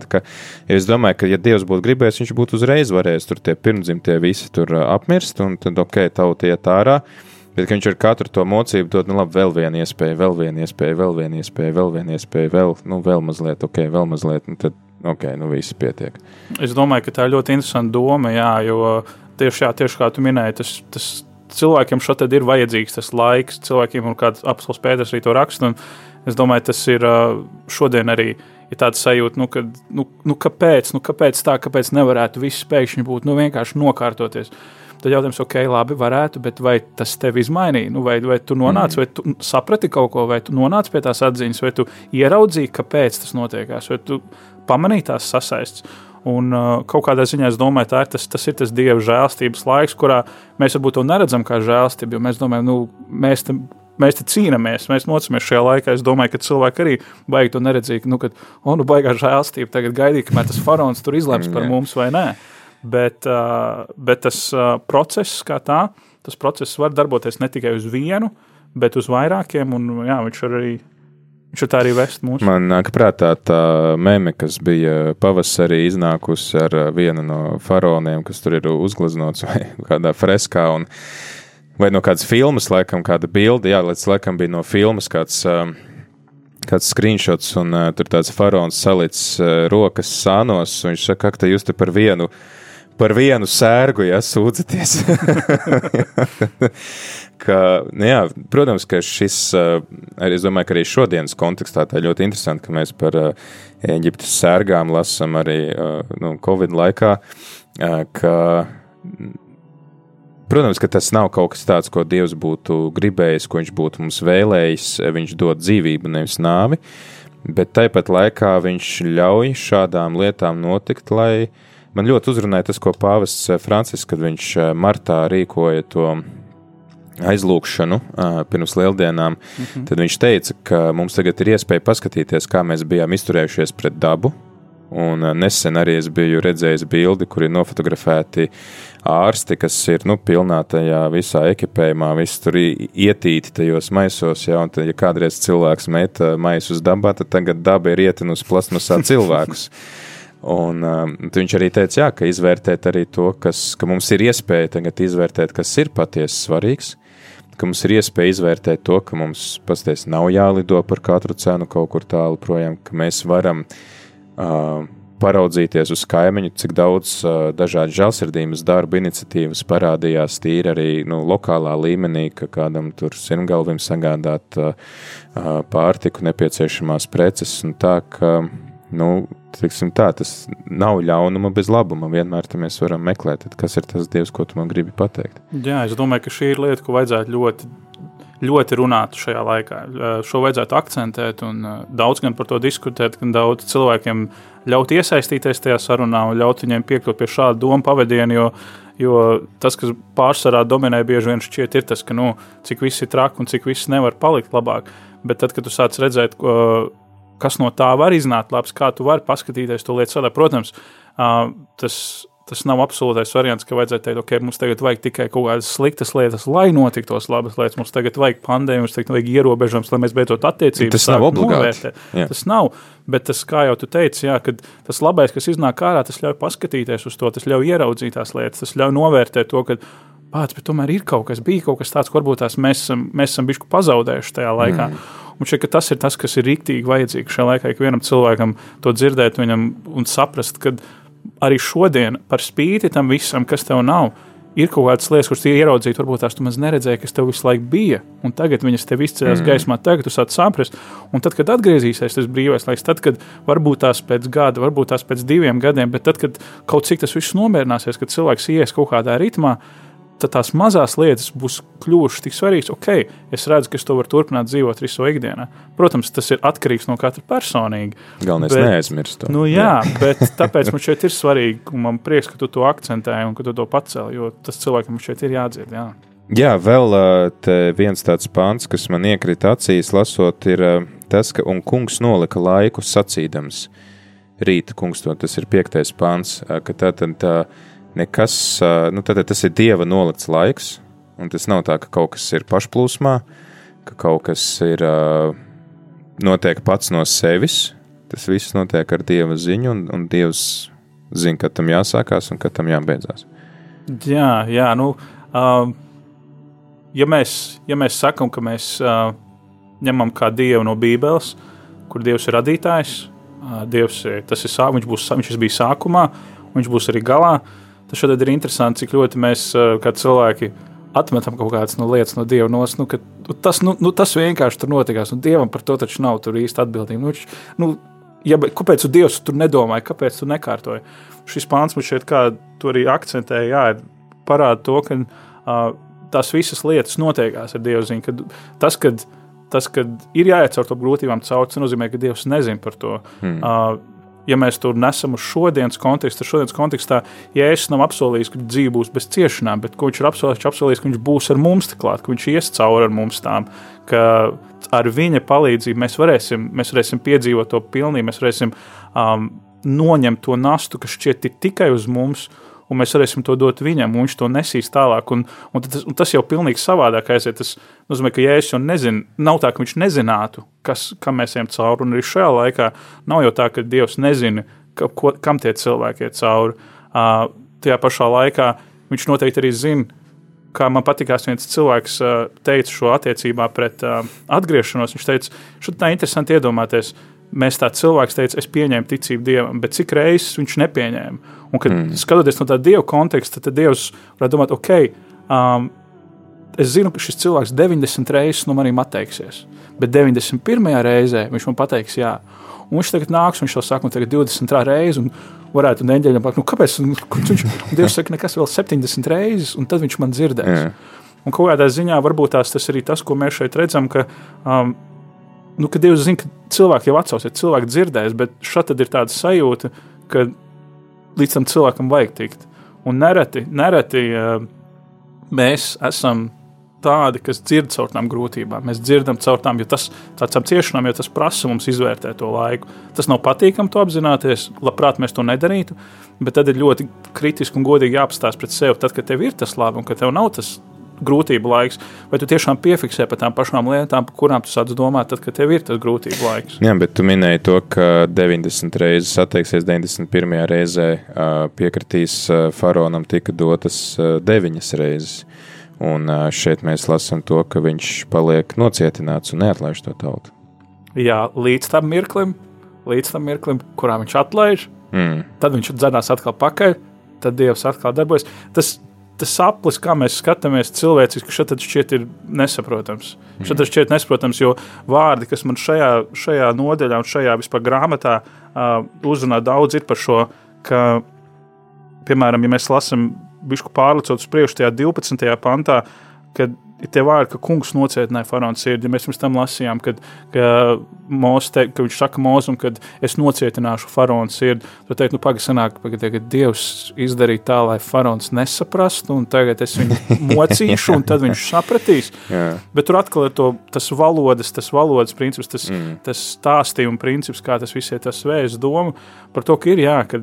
ka ja es domāju, ka ja Dievs būtu gribējis, viņš būtu uzreiz varējis tur tie pirmdzimtie visi tur apmirst un tad ok, tauta iet ārā. Bet viņš ar katru to mocību dod, nu, labi, vēl vienu iespēju, vēl vienu iespēju, vēl vienu iespēju, vēl vienu iespēju, vēl, nu, vēl mazliet, ok, vēl mazliet, nu, tad, ok, nu, viss pietiek. Es domāju, ka tā ir ļoti interesanta doma, jā, jo tieši, jā, tieši kā tu minēji, tas, tas cilvēkiem šeit ir vajadzīgs tas laiks, cilvēkiem, un kāds apelsīns pēters arī to raksta. Es domāju, tas ir šodien arī ir tāds sajūta, nu, ka, nu, nu, kāpēc, nu, kāpēc tā, kāpēc nevarētu viss pēkšņi būt nu, vienkārši nokārtoties. Tad jautājums, ok, labi, varētu, bet vai tas tev izmainīja? Nu, vai, vai tu nonāci, mm. vai tu saprati kaut ko, vai tu nonāci pie tās atziņas, vai tu ieraudzīji, kāpēc tas notiekās, vai tu pamanīji tās sasaistes. Un uh, kaut kādā ziņā es domāju, ir tas, tas ir tas dieva žēlstības laiks, kurā mēs varbūt to neredzam kā žēlstību, jo mēs domājam, nu, mēs te, mēs te cīnāmies, mēs mocamies šajā laikā. Es domāju, ka cilvēki arī baigi to neredzīgi, nu, ka, oh, nu, baigā žēlstība, tagad gaidīt, kamēr tas faraons tur izlems par mums vai nē. Bet, uh, bet tas uh, process kā tā, tas process var darboties ne tikai uz vienu, bet uz vairākiem, un jā, viņš arī Viņš tā arī vest mūsu. Man nāk prātā tā meme, kas bija pavasarī iznākusi ar vienu no faraoniem, kas tur ir uzgleznots vai kādā freskā. Un, vai no kādas filmas, laikam, kāda bilde, jā, līdz laikam bija no filmas kāds. Kāds screenshots, un uh, tur tāds faraons salicis uh, rokas sānos, viņš saka, ka jūs te par vienu uh, par vienu sērgu, ja sūdzaties. ka, nu jā, protams, ka šis, arī es domāju, ka arī šodienas kontekstā tā ļoti interesanti, ka mēs par Eģiptes sērgām lasam arī nu, Covid laikā, ka, protams, ka tas nav kaut kas tāds, ko Dievs būtu gribējis, ko viņš būtu mums vēlējis, viņš dod dzīvību, nevis nāvi, bet tāpat laikā viņš ļauj šādām lietām notikt, lai uh, Man ļoti uzrunāja tas, ko Pāvests eh, Francisks, kad viņš eh, martā rīkoja to aizlūgšanu uh, pirms lieldienām, mm -hmm. tad viņš teica, ka mums tagad ir iespēja paskatīties, kā mēs bijām izturējušies pret dabu. Un nesen arī es biju redzējis bildi, kur ir nofotografēti ārsti, kas ir nu, pilnā tajā visā ekipējumā, visi tur ietīti tajos maisos. Ja, un tad, ja kādreiz cilvēks met maisu uz dabā, tad tagad daba ir ietinusi plasmasā cilvēkus. Un, uh, viņš arī teica, jā, ka izvērtēt arī to, kas, ka mums ir iespēja tagad izvērtēt, kas ir patiesi svarīgs, ka mums ir iespēja izvērtēt to, ka mums pasties nav jālido par katru cenu kaut kur tālu projām, ka mēs varam uh, paraudzīties uz kaimiņu, cik daudz uh, dažādu žēlsirdības darbu iniciatīvas parādījās tīri arī nu, lokālā līmenī, ka kādam tur sirmgalvim sagādāt uh, pārtiku, nepieciešamās preces un tā, ka, nu, tā, tas nav ļaunuma bez labuma. Vienmēr mēs varam meklēt, kas ir tas Dievs, ko tu man gribi pateikt. Jā, es domāju, ka šī ir lieta, ko vajadzētu ļoti, ļoti runāt šajā laikā. Šo vajadzētu akcentēt un daudz gan par to diskutēt, gan daudz cilvēkiem ļaut iesaistīties tajā sarunā un ļaut viņiem piekļūt pie šāda doma pavadiena, jo, jo tas, kas pārsvarā dominē, bieži vien šķiet, ir tas, ka, nu, cik viss ir traki un cik viss nevar palikt labāk. Bet tad, kad tu sāc redzēt, ko, kas no tā var iznākt labs, kā tu vari paskatīties to lietu tādā. Protams, tas, tas nav absolūtais variants, ka vajadzētu teikt, ok, mums tagad vajag tikai kaut kādas sliktas lietas, lai notiktos labas lietas. Mums tagad vajag pandēmiju, mums tagad vajag ierobežojums, lai mēs beidzot attiecības. Tas nav obligāti. Tas nav, bet tas, kā jau tu teici, jā, tas labais, kas iznāk ārā, tas ļauj paskatīties uz to, tas ļauj ieraudzīt tās lietas, tas ļauj novērtēt to, ka pats, bet tomēr ir kaut kas, bija kaut kas tāds, ko varbūt tās mēs esam, mēs esam bijuši pazaudējuši tajā laikā. Mm. Un šķiet, tas ir tas, kas ir rīktīgi vajadzīgs šajā laikā, ikvienam cilvēkam to dzirdēt viņam un saprast, ka arī šodien, par spīti tam visam, kas tev nav, ir kaut kādas lietas, kuras ieraudzīt, varbūt tās tu maz neredzēji, kas tev visu laiku bija, un tagad viņas tev izcēlās mm. gaismā, tagad tu sāc saprast. Un tad, kad atgriezīsies tas brīvais laiks, tad, kad varbūt tās pēc gada, varbūt tās pēc diviem gadiem, bet tad, kad kaut cik tas viss nomierināsies, kad cilvēks ies kaut kādā ritmā, tad tās mazās lietas būs kļuvušas tik svarīgas. Ok, es redzu, ka es to varu turpināt dzīvot visu ikdienā. Protams, tas ir atkarīgs no katra personīgi. Galvenais bet, neaizmirst to. Nu, jā, jā. bet tāpēc man šeit ir svarīgi, un man prieks, ka tu to akcentēji un ka tu to pacēli, jo tas cilvēkam šeit ir jādzird. Jā. Jā, vēl viens tāds pāns, kas man iekrita acīs, lasot, ir tas, ka kungs nolika laiku sacīdams. Rīta kungs to tas ir piektais pāns, ka tā tad tā, tā nekas, nu, tad tas ir dieva nolikts laiks, un tas nav tā, ka kaut kas ir pašplūsmā, ka kaut kas ir notiek pats no sevis. Tas viss notiek ar dieva ziņu, un, un dievs zina, kad tam jāsākās un kad tam jābeidzās. Jā, jā nu, uh, ja, mēs, ja mēs sakām, ka mēs uh, ņemam kā dievu no Bībeles, kur dievs ir radītājs, uh, dievs tas ir viņš, būs, viņš bija sākumā, viņš būs arī galā. Uh, Tas šodien ir interesanti, cik ļoti mēs, kā cilvēki, atmetam kaut kādas no lietas no Dieva nos, nu, ka, nu, tas, nu, nu, tas vienkārši tur notikās. Un Dievam par to taču nav īsti atbildība. Nu, nu, ja, kāpēc tu Dievs tur nedomāji, kāpēc tu nekārtoji? Šis pāns man šeit kā tu arī akcentēja, jā, parāda to, ka uh, tās visas lietas notiekās ar Dievu ziņu. Kad tas, kad, tas, kad ir jāiet caur to grūtībām caur, tas nozīmē, ka Dievs nezina par to. Hmm. Uh, ja mēs to nesam uz šodienas kontekstu, tad šodienas kontekstā Jēzus nav apsolījis, ka dzīve būs bez ciešanām, bet viņš ir apsolījis, apsolījis, ka viņš būs ar mums klāt, ka viņš ies cauri ar mums tām, ka ar viņa palīdzību mēs varēsim, mēs varēsim piedzīvot to pilnību, mēs varēsim um, noņemt to nastu, kas šķiet tikai uz mums un mēs varēsim to dot viņam, un viņš to nesīs tālāk. Un, un, tas, un tas jau pilnīgi savādāk aiziet. Tas nozīmē, ka Jēzus jau nezina, nav tā, ka viņš nezinātu, kas, kam mēs ejam cauri. Un arī šajā laikā nav jau tā, ka Dievs nezina, ka, ko, kam tie cilvēki iet cauri. Uh, tajā pašā laikā viņš noteikti arī zina. Kā man patīkās, viens cilvēks teica šo attiecībā pret uh, atgriešanos. Viņš teica, šeit tā interesanti iedomāties, uh, mēs tā cilvēks teica, es pieņēmu ticību dievam, bet cik reizes viņš nepieņēma. Un, kad mm. skatoties no tā dieva konteksta, tad dievs varētu domāt, ok, um, es zinu, ka šis cilvēks 90 reizes no maniem atteiksies, bet 91. reizē viņš man pateiks, jā. Un viņš tagad nāks, viņš jau saka, un tagad 20 reizes, un varētu neģeļam pateikt, nu kāpēc? Viņš, Dievs saka, nekas vēl 70 reizes, un tad viņš man dzirdēs. Yeah. Un kādā ziņā varbūt tās tas arī tas, ko mēs šeit redzam, ka um, nu, ka Dievs zina, ka cilvēki jau atsausies, cilvēki dzirdēs, bet šeit ir tāda sajūta, ka līdz tam cilvēkam vajag tikt. Un nereti, nereti uh, mēs esam tādi, kas dzird caur tām grūtībām. Mēs dzirdam caur tām, jo tas tādām ciešanām, jo tas prasa mums izvērtēt to laiku. Tas nav patīkami to apzināties, labprāt mēs to nedarītu, bet tad ir ļoti kritiski un godīgi jāapstāsta pret sevi, tad, kad tev ir tas labi un ka tev nav tas grūtību laiks, vai tu tiešām piefiksē par tām pašām lietām, par kurām tu sāc domāt, tad, kad tev ir tas grūtību laiks. Jā, bet tu minēji to, ka 90 reizes atteiksies, 91. reizē piekritīs faraonam tika dotas 9 reizes. Un šeit mēs lasām to, ka viņš paliek nocietināts un neatlaiž to tautu. Jā, līdz tam mirklim, līdz tam mirklim, kurā viņš atlaiž, mm. tad viņš dzenās atkal pakaļ, tad Dievs atkal darbojas. Tas, tas saplis, kā mēs skatāmies cilvēciski, šeit šķiet ir nesaprotams. Mm. Šeit šķiet nesaprotams, jo vārdi, kas man šajā, šajā nodaļā un šajā vispār grāmatā uh, uzrunā daudz, ir par šo, ka, piemēram, ja mēs lasām bišku pārlicot uz priekšu tajā 12. pantā, kad tie vārdi, ka kungs nocietināja faraona sirdi. Mēs pirms tam lasījām, kad, ka, te, ka viņš saka mūzum, kad es nocietināšu faraona sirdi. Tad teikt, nu pagaidi sanāk, pagaidi, ka Dievs izdarīja tā, lai faraons nesaprastu, un tagad es viņu mocīšu, un tad viņš sapratīs. yeah. Bet tur atkal ir to, tas valodas, tas valodas princips, tas, mm. tas stāstījuma princips, kā tas viss ir tas vējas doma par to, ka ir jā, ka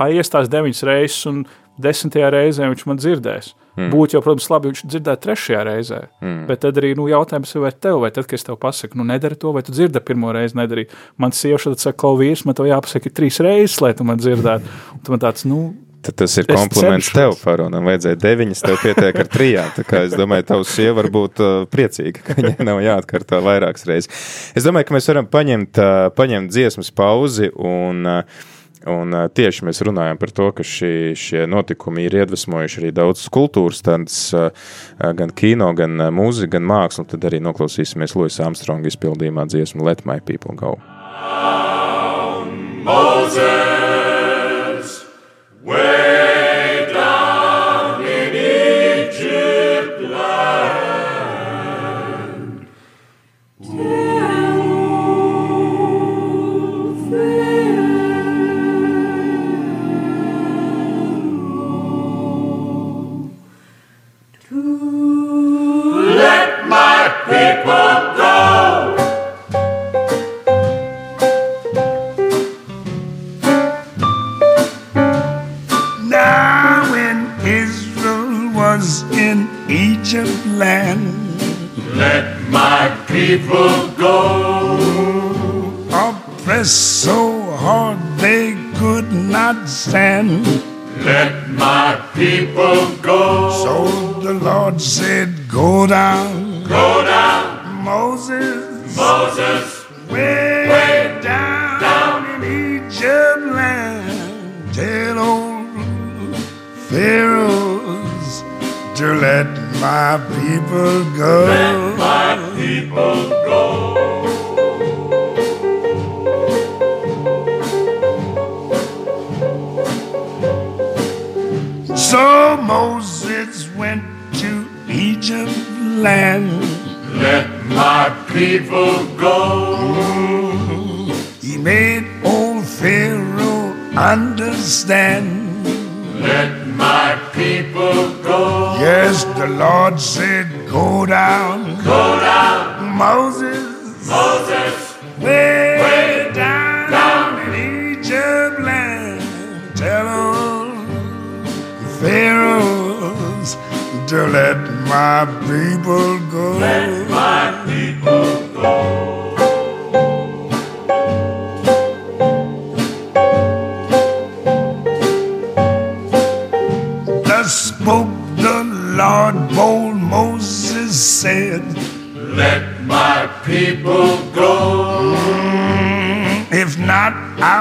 paies tās deviņas reizes, un desmitajā reizē viņš man dzirdēs. Mm. Būtu jau, protams, labi, viņš dzirdētu trešajā reizē. Mm. Bet tad arī nu, jautājums ir, vai tev, vai tad, kad es tev pasaku, nu, nedari to, vai tu dzirdi pirmo reizi, nedari. Man sieva saka, ko vīrs, man to jāpasaka trīs reizes, lai tu man dzirdētu. Un tu man tāds, nu, Tad tas ir kompliments tev, Faronam. Vajadzēja deviņas, tev pietiek ar trijām. Tā kā es domāju, tavs sieva var būt uh, priecīga, ka viņai nav jāatkārto vairākas reizes. Es domāju, ka mēs varam paņemt, uh, paņemt dziesmas pauzi un uh, Un tieši mēs runājam par to, ka šī, šie notikumi ir iedvesmojuši arī daudz kultūras, tādas gan kino, gan mūzika, gan mākslu. Tad arī noklausīsimies Luisa Armstronga izpildījumā dziesmu Let My People Go. Moses, where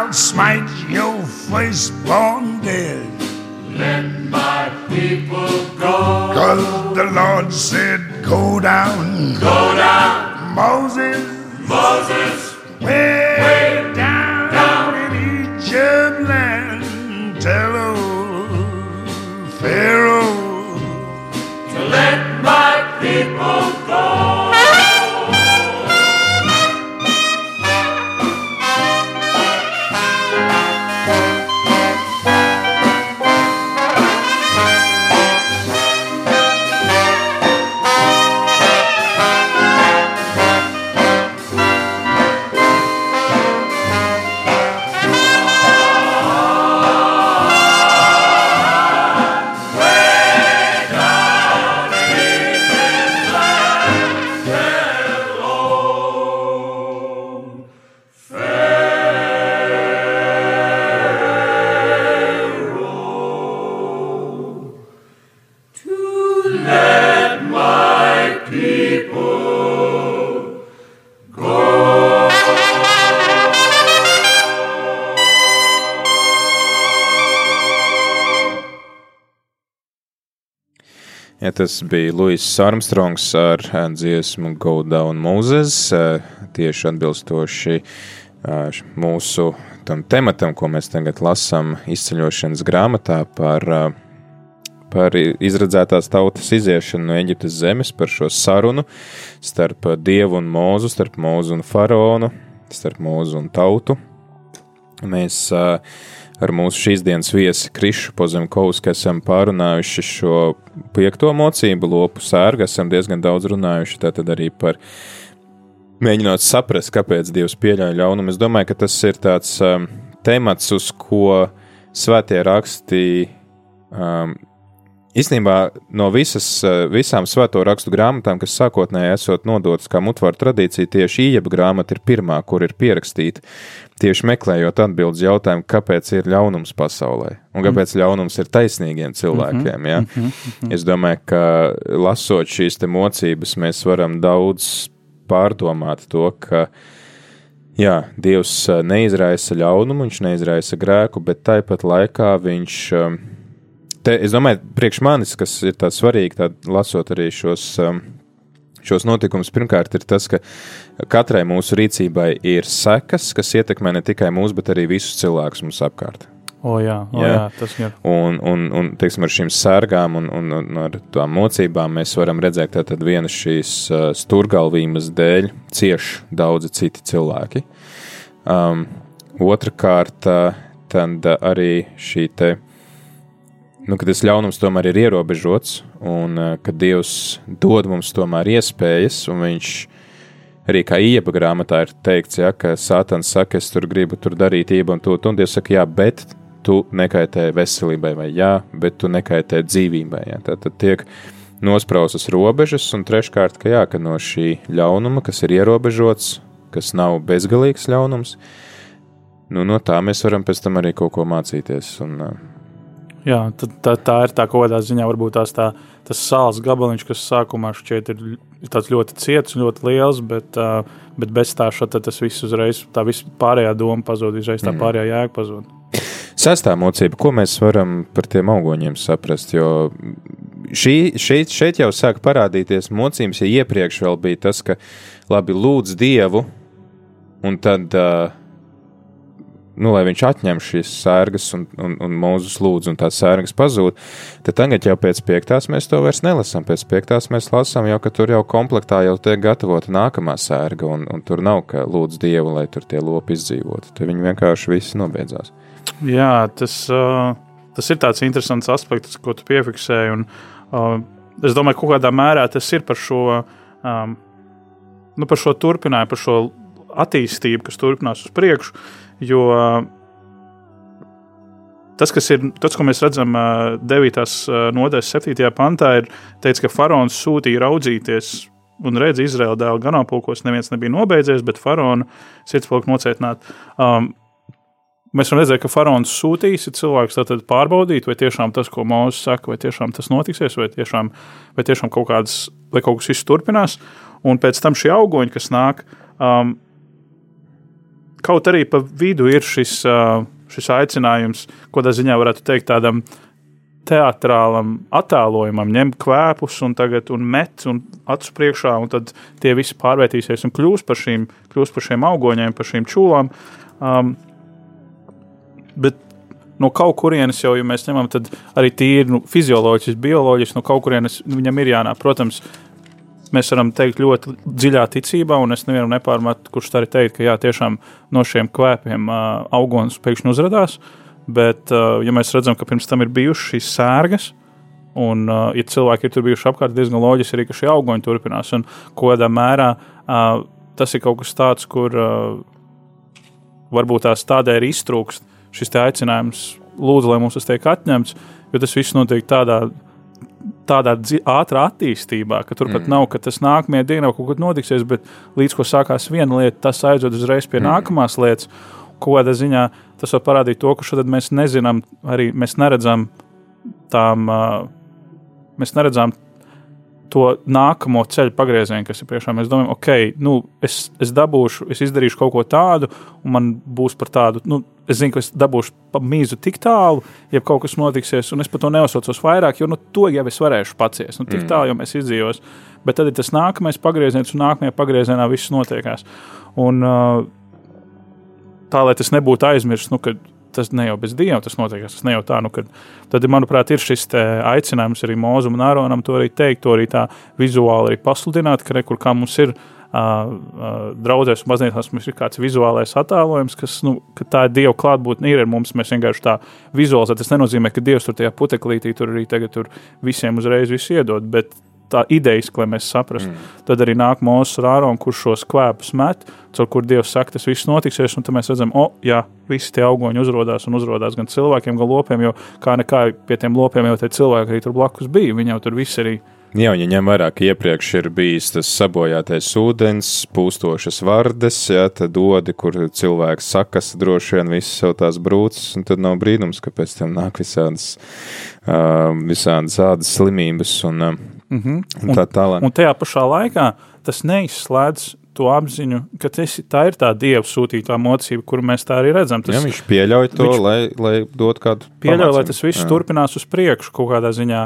I'll smite your firstborn dead. Let my people go. Cause the Lord said. Tas bija Luis Armstrongs ar dziesmu Go Down Moses, tieši atbilstoši mūsu tam tematam, ko mēs tagad lasām izceļošanas grāmatā par, par izredzētās tautas iziešanu no Eģiptes zemes, par šo sarunu starp Dievu un Mūzu, starp Mūzu un Faraonu, starp Mūzu un tautu. Mēs uh, ar mūsu šīs dienas viesi Krišu Pozemkovsku esam pārunājuši šo piekto mocību, lopu sērgu, esam diezgan daudz runājuši tātad arī par mēģinot saprast, kāpēc Dievs pieļauj ļaunumu. Es domāju, ka tas ir tāds um, temats, uz ko svētie raksti um, Īstenībā no visas, visām svēto rakstu grāmatām, kas sākotnēji esot nodotas kā mutvaru tradīcija, tieši īņķa grāmata ir pirmā, kur ir pierakstīta tieši meklējot atbildus jautājumu, kāpēc ir ļaunums pasaulē un kāpēc mm. ļaunums ir taisnīgiem cilvēkiem. Ja? Mm -hmm. Es domāju, ka lasot šīs mocības, mēs varam daudz pārdomāt to, ka jā, Dievs neizraisa ļaunumu, viņš neizraisa grēku, bet tāpat laikā viņš. Te, es domāju, priekš manis, kas ir tāds svarīgi, tā, lasot arī šos um, šos notikumus. Pirmkārt, ir tas, ka katrai mūsu rīcībai ir sekas, kas ietekmē ne tikai mūs, bet arī visus cilvēkus mums apkārt. O, jā, o, jā. jā, tas ir. Un, un, un teiksim, ar šīm sērgām un, un, un ar tām mocībām mēs varam redzēt, ka vienas šīs uh, stūrgalvības dēļ cieš daudzi citi cilvēki. Um, Otrakārt, uh, tad arī šī te nu, ka tas ļaunums tomēr ir ierobežots, un uh, ka Dievs dod mums tomēr iespējas, un Viņš arī kā ieba grāmatā ir teikts, ja, ka Sātans saka, es tur gribu tur darīt iebu un to, un Dievs saka, jā, bet tu nekaitē veselībai, vai jā, bet tu nekaitē dzīvībai. Ja. Tad, tad tiek nospraustas robežas, un treškārt, ka jā, ka no šī ļaunuma, kas ir ierobežots, kas nav bezgalīgs ļaunums, nu, no tā mēs varam pēc tam arī kaut ko mācīties. Un, uh, Jā, tā, tā ir tā kaut kādā ziņā, varbūt tās tā, tas sāls gabaliņš, kas sākumā šķiet ir, tāds ļoti ciets un ļoti liels, bet, uh, bet bez tā šāda tas viss uzreiz, tā viss pārējā doma pazūd, uzreiz tā mhm. pārējā jēga pazūd. Sestā mocība, ko mēs varam par tiem augoņiem saprast, jo šī, šeit, šeit jau sāk parādīties mocības, ja iepriekš vēl bija tas, ka labi lūdz Dievu, un tad uh, nu, lai viņš atņem šīs sērgas, un, un, un mūzus lūdz, un tās sērgas pazūd, tad tagad jau pēc piektās mēs to vairs nelasām. Pēc piektās mēs lasām jau, ka tur jau komplektā jau tiek gatavota nākamā sērga, un, un tur nav, ka lūdz Dievu, lai tur tie lopi izdzīvotu. Te viņi vienkārši visi nobeidzās. Jā, tas, tas ir tāds interesants aspekts, ko tu piefiksēji, un es domāju, ka kādā mērā tas ir par šo, nu, par šo turpinājumu, par šo attīstību, kas turpinās uz priekšu. Jo tas, kas ir, tas, ko mēs redzam 9. nodaļas 7. pantā, ir teikts, ka faraons sūtīja raudzīties un redz Izraēla dēlu ganāmpulkos. Neviens nebija nobeidzies, bet faraona sirdspilka nocietināt. Um, Mēs varam redzēt, ka faraons sūtīs cilvēkus pārbaudīt, vai tiešām tas, ko Mozus saka, vai tiešām tas notiksies, vai tiešām, vai tiešām kaut, kādas, vai kaut kas viss turpinās. Un pēc tam šie augoņi, kas nāk, um, kaut arī pa vidu ir šis, šis aicinājums, ko tā ziņā varētu teikt, tādam teātrālam attēlojumam, ņemt kvēpus un, tagad, un met un acu priekšā, un tad tie visi pārvērtīsies un kļūs par, šīm, kļūs par šiem augoņiem, par šīm čūlām. Um, bet no kaut kurienes jau, ja mēs ņemam, tad arī tīri nu, fizioloģiski, bioloģiski, no kaut kurienes viņam ir jānāk. Protams, mēs varam teikt ļoti dziļā ticībā, un es nevienam nepārmetu, kurš tā arī teikt, ka jā, tiešām no šiem kvēpiem uh, augonis pēkšņi uzrādās. Bet, uh, ja mēs redzam, ka pirms tam ir bijušas šīs sērgas, un, uh, ja cilvēki ir tur bijuši apkārt, diezgan loģiski arī, ka šie augoņi turpinās. Un kādā mērā uh, tas ir kaut kas tāds, kur uh, varbūt tās tādēļ ir iztrūkst šis aicinājums, lūdzu, lai mums tas tiek atņemts, jo tas viss notiek tādā veidā tādā ātrā attīstībā, ka turpat mm. nav, ka tas nākamajā dienā kaut kas notiksies, bet līdz ko sākās viena lieta, tas aizved uzreiz pie mm. nākamās lietas. Kādā ziņā tas var parādīt to, ka šodien mēs nezinām, arī mēs neredzam tām, mēs neredzam to nākamo ceļu pagriezienu, kas ir priekšā. Mēs domājam, ok, nu, es, es dabūšu, es izdarīšu kaut ko tādu, un man būs par tādu. Nu, es zinu, ka es dabūšu pa mīzu tik tālu, ja kaut kas notiksies, un es par to neuzsaucos vairāk, jo nu, to jau es varēšu paciest. Nu, tik mm. tālu jau mēs izdzīvosim. Bet tad ir tas nākamais pagrieziens, un nākamajā pagriezienā viss notiekās. Un, tā, lai tas nebūtu aizmirsts, nu, kad tas ne jau bez dieva tas notiek. Tas ne jau tā, nu, kad, tad, manuprāt, ir šis aicinājums arī Mozum un Aronam to arī teikt, to arī tā vizuāli arī pasludināt, ka rekur kā mums ir. Uh, uh, Draudzēs un baznīcās mums ir kāds vizuālais attēlojums, kas, nu, ka tā ir Dieva klātbūtne, ir ar mums. Mēs vienkārši tā vizualizējam. Tas nenozīmē, ka Dievs tur tajā puteklītī tur arī tagad tur visiem uzreiz visu iedod, bet tā idejiski, lai mēs saprastu. Mm. Tad arī nāk mūsu rāros, kurš šos kvēpus met, caur kur Dievs saka, tas viss notiksies, un tad mēs redzam, o, jā, visi tie augoņi uzrādās un uzrādās gan cilvēkiem, gan lopiem, jo kā nekā pie tiem lopiem jau tie cilvēki arī tur blakus bija. Viņi jau tur visi arī. Jā, ja ņem vērā, ka iepriekš ir bijis tas sabojātais ūdens, pūstošas vardes, jā, tad dodi, kur cilvēks sakas droši vien visas sev tās brūces, un tad nav brīnums, ka pēc tam nāk visādas, uh, visādas ādas slimības un uh, Mm -hmm. un tā tālāk. Un, un tajā pašā laikā tas neizslēdz to apziņu, ka tas, tā ir tā dieva sūtītā mocība, kuru mēs tā arī redzam. Tas, ja, viņš pieļauj to, viņš lai, lai dotu kādu pieļauj, lai tas viss jā. turpinās uz priekšu kaut kādā ziņā.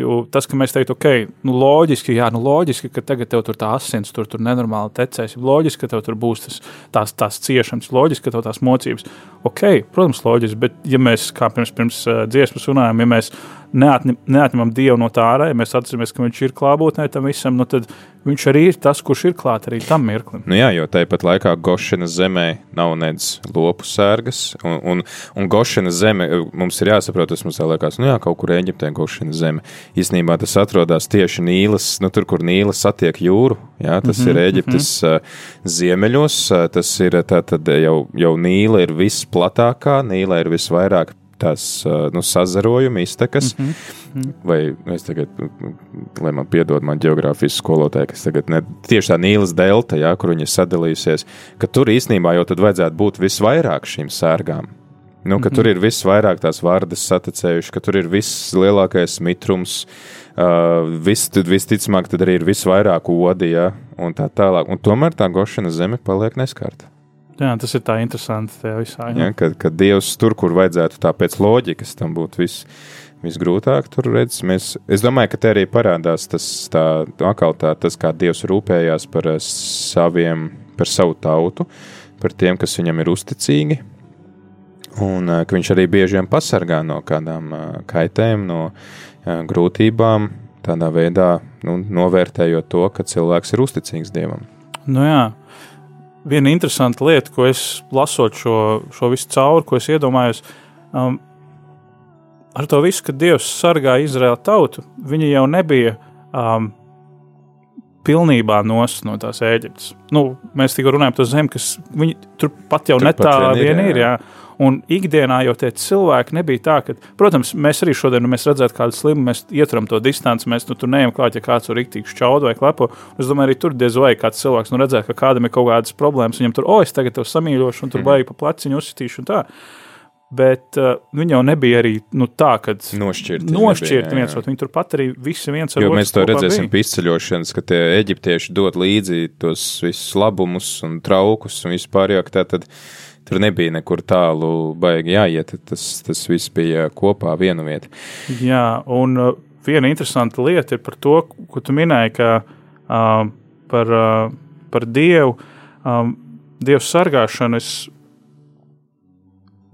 Jo tas, ka mēs teiktu, ok, nu loģiski, jā, nu loģiski, ka tagad tev tur tā asins tur, tur nenormāli tecēs, loģiski, ka tev tur būs tas, tās, tās ciešanas, loģiski, ka tev tās mocības. Ok, protams, loģiski, bet ja mēs, kā pirms, pirms uh, dziesmas runājam, ja mēs neatņem, neatņemam Dievu no tā ārā, ja mēs atceramies, ka Viņš ir klātbūtnē tam visam, nu tad Viņš arī ir tas, kurš ir klāts arī tam mirklim. Nu jā, jo tāpat laikā Gošanas zemē nav nedz lopu sērgas, un, un, un Gošanas zeme mums ir jāsaprot, tas mums liekas, nu jā, kaut kur Eģiptē Gošanas zeme. Īsnībā tas atrodas tieši Nīlas, nu tur, kur Nīla satiek jūru, jā, tas mm -hmm, ir Eģiptes mm -hmm. ziemeļos, tas ir tātad jau, jau Nīla ir visplatākā, Nīla ir visvairāk tās nu, sazarojuma iztekas. Mm -hmm. Vai es tagad, lai man piedod man geogrāfijas skolotāji, kas tagad ne, tieši tā Nīlas delta, jā, kur viņa sadalījusies, ka tur īstenībā jau tad vajadzētu būt visvairāk šīm sērgām. Nu, mm -hmm. tur ir visvairāk tās vārdas saticējuši, ka tur ir vislielākais mitrums, uh, vis, visticamāk, tad arī ir visvairāk odi, ja, un tā tālāk. Un tomēr tā gošana zeme paliek neskarta. Jā, tas ir tā interesanti tajā visā. Jā. Ja, kad, kad Dievs tur, kur vajadzētu tā pēc loģikas, tam būtu viss visgrūtāk tur redzams. Mēs, es domāju, ka te arī parādās tas, tā, tā, tas kā Dievs rūpējās par eh, saviem, par savu tautu, par tiem, kas viņam ir uzticīgi. Un eh, ka viņš arī bieži vien pasargā no kādām eh, kaitēm, no grūtībām, tādā veidā nu, novērtējot to, ka cilvēks ir uzticīgs Dievam. Nu jā, viena interesanta lieta, ko es lasot šo, šo visu cauri, ko es iedomājos, um, ar to visu, ka Dievs sargā Izraēlu tautu, viņi jau nebija um, pilnībā nost no tās Eģiptes. Nu, mēs tikko runājam par to zemi, kas viņi tur pat jau netā vien ir. Jā. Jā. Un ikdienā jau tie cilvēki nebija tā, ka, protams, mēs arī šodien, nu, mēs redzētu kādu slimu, mēs ieturam to distanci, mēs nu, tur neejam klāt, ja kāds tur rīktīgi šķaud vai klepo. Es domāju, arī tur diez vai kāds cilvēks nu, redzētu, ka kādam ir kaut kādas problēmas, viņam tur, o, es tagad tev samīļošu, un tur mm. baigi pa placiņu uzsitīšu un tā. Bet uh, viņi jau nebija arī nu, tā, ka nošķirti, nošķirti viens otru. Viņi turpat arī visi viens otru. Mēs to redzēsim pie izceļošanas, ka tie eģiptieši dod līdzi tos visus labumus un traukus un vispār, jo tā tad. Uh, Tur nebija nekur tālu, baigi jāiet. Tas, tas viss bija kopā viena vieta. Jā, un uh, viena interesanta lieta ir par to, ko tu minēji, ka uh, par, uh, par Dievu, um, Dieva sargāšanu. Es,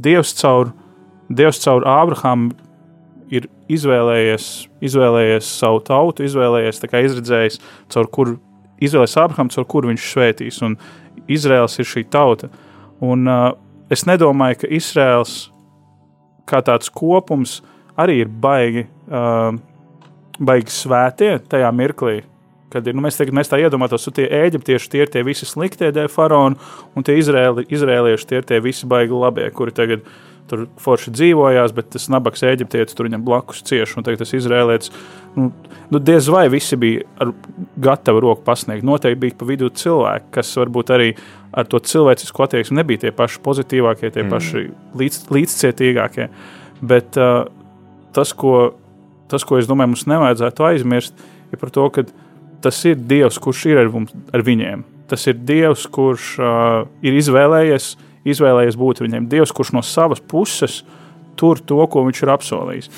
Dievs caur, Dievs caur Ābrahāmu ir izvēlējies, izvēlējies savu tautu, izvēlējies, izredzējis, caur kuru izvēlējies Ābrahāmu, caur kuru viņš svētīs. Un Izraels ir šī tauta. Uh, Un uh, es nedomāju, ka Izraels kā tāds kopums arī ir baigi, uh, baigi svētie tajā mirklī. Kad ir, nu, mēs, tagad, mēs tā iedomājamies, ka tie eģiptieši tie ir tie visi sliktie dēļ faraona, un tie izrēli, izrēlieši tie ir tie visi baigi labie, kuri tagad tur forši dzīvojās, bet tas nabaks eģiptietis tur viņam blakus cieši, un tagad tas izrēlietis, nu, nu diez vai visi bija ar gatavu roku pasniegt. Noteikti bija pa vidu cilvēki, kas varbūt arī ar to cilvēcisku attieksmi nebija tie paši pozitīvākie, tie mm. paši līdz, līdzcietīgākie. Bet uh, tas, ko, tas, ko es domāju, mums nevajadzētu aizmirst, ir par to, ka tas ir Dievs, kurš ir ar, mums, ar viņiem. Tas ir Dievs, kurš uh, ir izvēlējies, izvēlējies būt viņiem. Dievs, kurš no savas puses tur to, ko viņš ir apsolījis.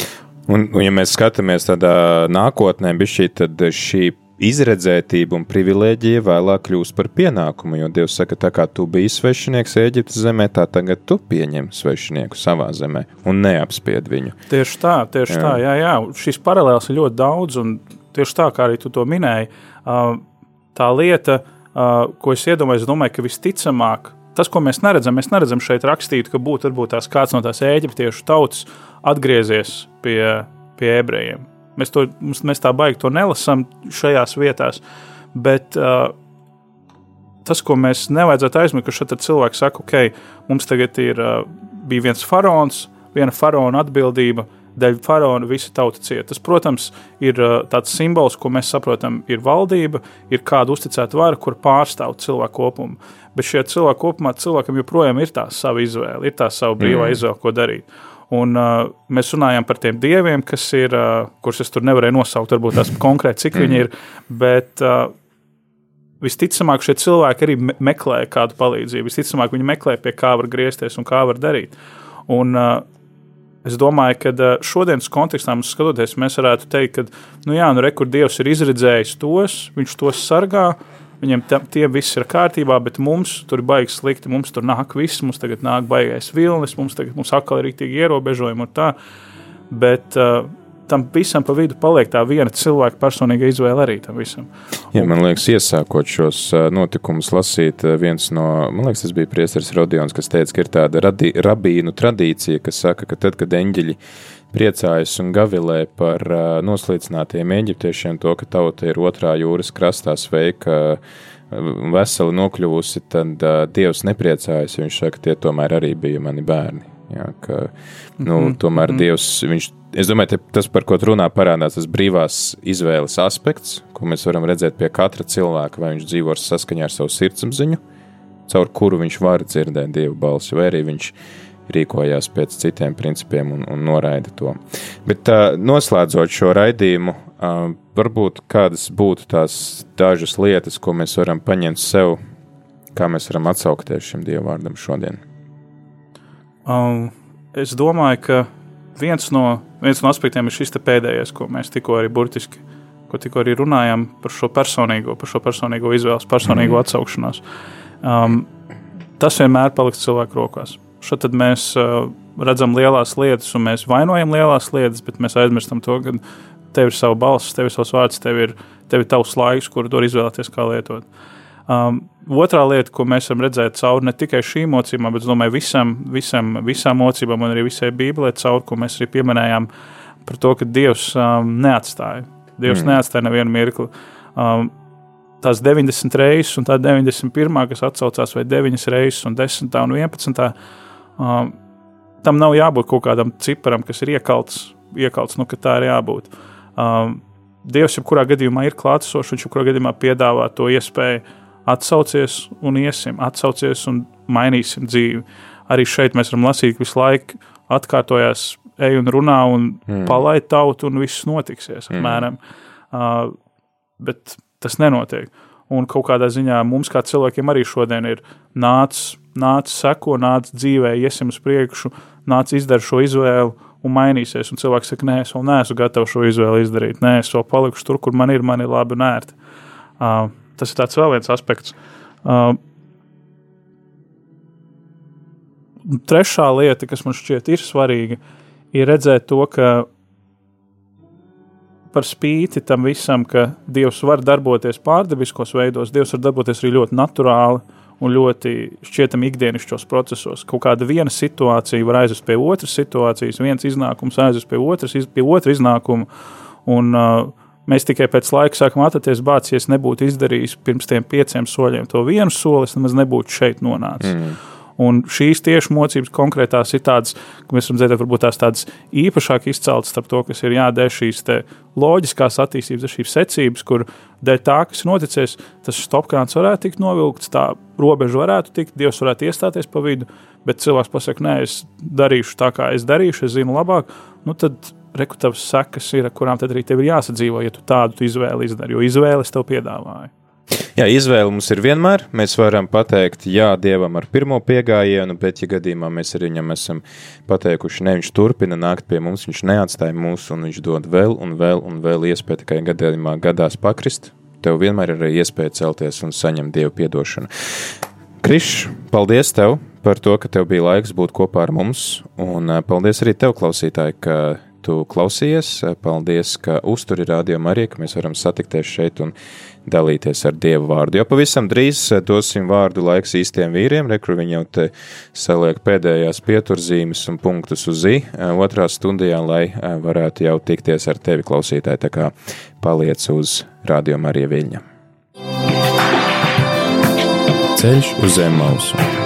Un, un ja mēs skatāmies tādā nākotnē, šī, tad šī izredzētība un privilēģija vēlāk kļūst par pienākumu. Jo Dievs saka, tā kā tu biji svešinieks Eģiptes zemē, tā tagad tu pieņem svešinieku savā zemē un neapspied viņu. Tieši tā, tieši jā. tā, jā, jā. Šis paralēls ir ļoti daudz, un tieši tā, kā arī tu to minēji, tā lieta, ko es iedomājos, domāju, ka visticamāk, tas, ko mēs neredzam, mēs neredzam šeit rakstīt, ka būtu varbūt tās kāds no tās eģiptiešu tautas atgriezies pie, pie ebrejiem Mēs, to, mēs tā baigi to nelasām šajās vietās. Bet uh, tas, ko mēs nevajadzētu aizmirst, ka šeit cilvēks saka, ok, mums tagad ir, uh, bija viens faraons, viena faraona atbildība, dēļ faraona visa tauta cieta. Tas, protams, ir uh, tāds simbols, ko mēs saprotam, ir valdība, ir kāda uzticēta vara, kur pārstāv cilvēku kopumu. Bet šajā cilvēku kopumā cilvēkam joprojām ir tā sava izvēle, ir tā sava brīvā mm. izvēle, ko darīt. Un, uh, mēs runājam par tiem dieviem, kas ir, uh, kurus es tur nevarēju nosaukt, varbūt tās konkrēti, cik viņi ir. Bet uh, visticamāk, šie cilvēki arī meklē kādu palīdzību. Visticamāk, viņi meklē, pie kā var griezties un kā var darīt. Un, uh, es domāju, ka uh, šodienas kontekstā mums skatoties, mēs varētu teikt, ka, nu jā, nu re, kur Dievs ir izredzējis tos, viņš tos sargā. Viņiem tie viss ir kārtībā, bet mums tur ir baigi slikti. Mums tur nāk viss, mums tagad nāk baigais vilnis, mums tagad mums atkal ir rīktīgi ierobežojumi un tā. Bet uh, tam visam pa vidu paliek tā viena cilvēka personīga izvēle arī tam visam. Jā, man liekas, iesākot šos notikumus lasīt, viens no, man liekas, tas bija priesteris Rodions, kas teica, ka ir tāda radi, rabīnu tradīcija, kas saka, ka tad, kad eņģeļi priecājas un gavilē par noslīcinātiem eģiptiešiem, to, ka tauta ir otrā jūras krastā sveika veseli nokļuvusi, tad uh, Dievs nepriecājas, jo viņš saka, tie tomēr arī bija mani bērni. Jā, ka, nu, mm -hmm. Tomēr mm -hmm. Dievs, viņš, es domāju, tas, par ko runā, parādās tas brīvās izvēles aspekts, ko mēs varam redzēt pie katra cilvēka, vai viņš dzīvo saskaņā ar savu sirdsapziņu, caur kuru viņš var dzirdēt Dieva balsi, vai arī viņš rīkojās pēc citiem principiem un, un noraida to. Bet uh, noslēdzot šo raidījumu, uh, varbūt kādas būtu tās dažas lietas, ko mēs varam paņemt sev, kā mēs varam atsaukties šim dievvvārdam šodien. Um, es domāju, ka viens no, viens no aspektiem ir šis pēdējais, ko mēs tikko arī burtiski ko tikko arī runājām par šo personīgo, par šo personīgo izvēles, personīgo mm. atsaukšanos. Um, tas vienmēr paliks cilvēku rokās. Šeit mēs uh, redzam lielās lietas, un mēs vainojam lielās lietas, bet mēs aizmirstam to, ka tev ir sava balss, tev ir savs vārds, tev ir, tev ir tavs laiks, kuru tu vari izvēlēties, kā lietot. Um, otrā lieta, ko mēs varam redzēt cauri ne tikai šīm mocībām, bet domāju, visam, visam, visām mocībām un arī visai Bībelē, cauri, ko mēs arī pieminējām, par to, ka Dievs um, neatstāja. Dievs mm. neatstāja nevienu mirkli. Um, tās 90 reizes, un tā 91, kas atcaucās, vai 9 reizes, un 10 un 11 Um, tam nav jābūt kaut kādam ciparam, kas ir iekalts, iekalts nu, ka tā ir jābūt. Um, Dievs jebkurā gadījumā ir klātesošs, viņš jebkurā gadījumā piedāvā to iespēju atsaucies un iesim, atsaucies un mainīsim dzīvi. Arī šeit mēs varam lasīt, ka visu laiku atkārtojās, ej un runā un mm. palaid tautu un viss notiksies. Mm. Apmēram. Uh, bet tas nenotiek. Un kaut kādā ziņā mums, kā cilvēkiem, arī šodien ir nācis nāc, seko, nāc dzīvē, iesim uz priekšu, nāc izdara šo izvēli un mainīsies. Un cilvēks saka, nē, es vēl neesmu gatavs šo izvēli izdarīt. Nē, es vēl palikšu tur, kur man ir, man ir labi un ērti. Uh, tas ir tāds vēl viens aspekts. Uh, trešā lieta, kas man šķiet ir svarīga, ir redzēt to, ka par spīti tam visam, ka Dievs var darboties pārdabiskos veidos, Dievs var darboties arī ļoti naturāli un ļoti šķietami ikdienišķos procesos. Kaut kāda viena situācija var aizvest pie otras situācijas, viens iznākums aizvest pie, otras, pie otra iznākuma. Un, uh, mēs tikai pēc laika sākam atcerēties, bācis, ja es nebūtu izdarījis pirms tiem pieciem soļiem to vienu soli, es nemaz nebūtu šeit nonācis. Mm. Un šīs tieši mocības konkrētās ir tādas, ka mēs varam redzēt, varbūt tās tādas īpašāk izceltas starp to, kas ir jādara šīs loģiskās attīstības, šīs secības, kur dēļ tā, kas ir noticis, tas stopkrāns varētu tikt novilkts, tā robeža varētu tikt, Dievs varētu iestāties pa vidu, bet cilvēks pasakā, nē, es darīšu tā, kā es darīšu, es zinu labāk, nu tad rekutavas sekas ir, ar kurām tad arī tev ir jāsadzīvo, ja tu tādu izvēli izdari, jo izvēles tev piedāvāja. Jā, izvēle mums ir vienmēr. Mēs varam pateikt, jā, dievam ar pirmo piegājienu, bet, ja gadījumā mēs arī viņam esam pateikuši, ne, viņš turpina nākt pie mums, viņš neatstāja mūs, un viņš dod vēl un vēl un vēl iespēju tikai gadījumā gadās pakrist, tev vienmēr ir iespēja celties un saņemt dievu piedošanu. Krišs, paldies tev par to, ka tev bija laiks būt kopā ar mums, un paldies arī tev, klausītāji, ka tu klausījies. Paldies, ka uzturi rādījumā arī, ka mēs varam satikties šeit un dalīties ar Dievu vārdu. Jo pavisam drīz dosim vārdu laiks īstiem vīriem, rekru viņi jau te saliek pēdējās pieturzīmes un punktus uz zi otrā stundijā, lai varētu jau tikties ar tevi klausītāji, tā kā paliec uz rādījumā arī Viļņa. Ceļš uz zem mausu.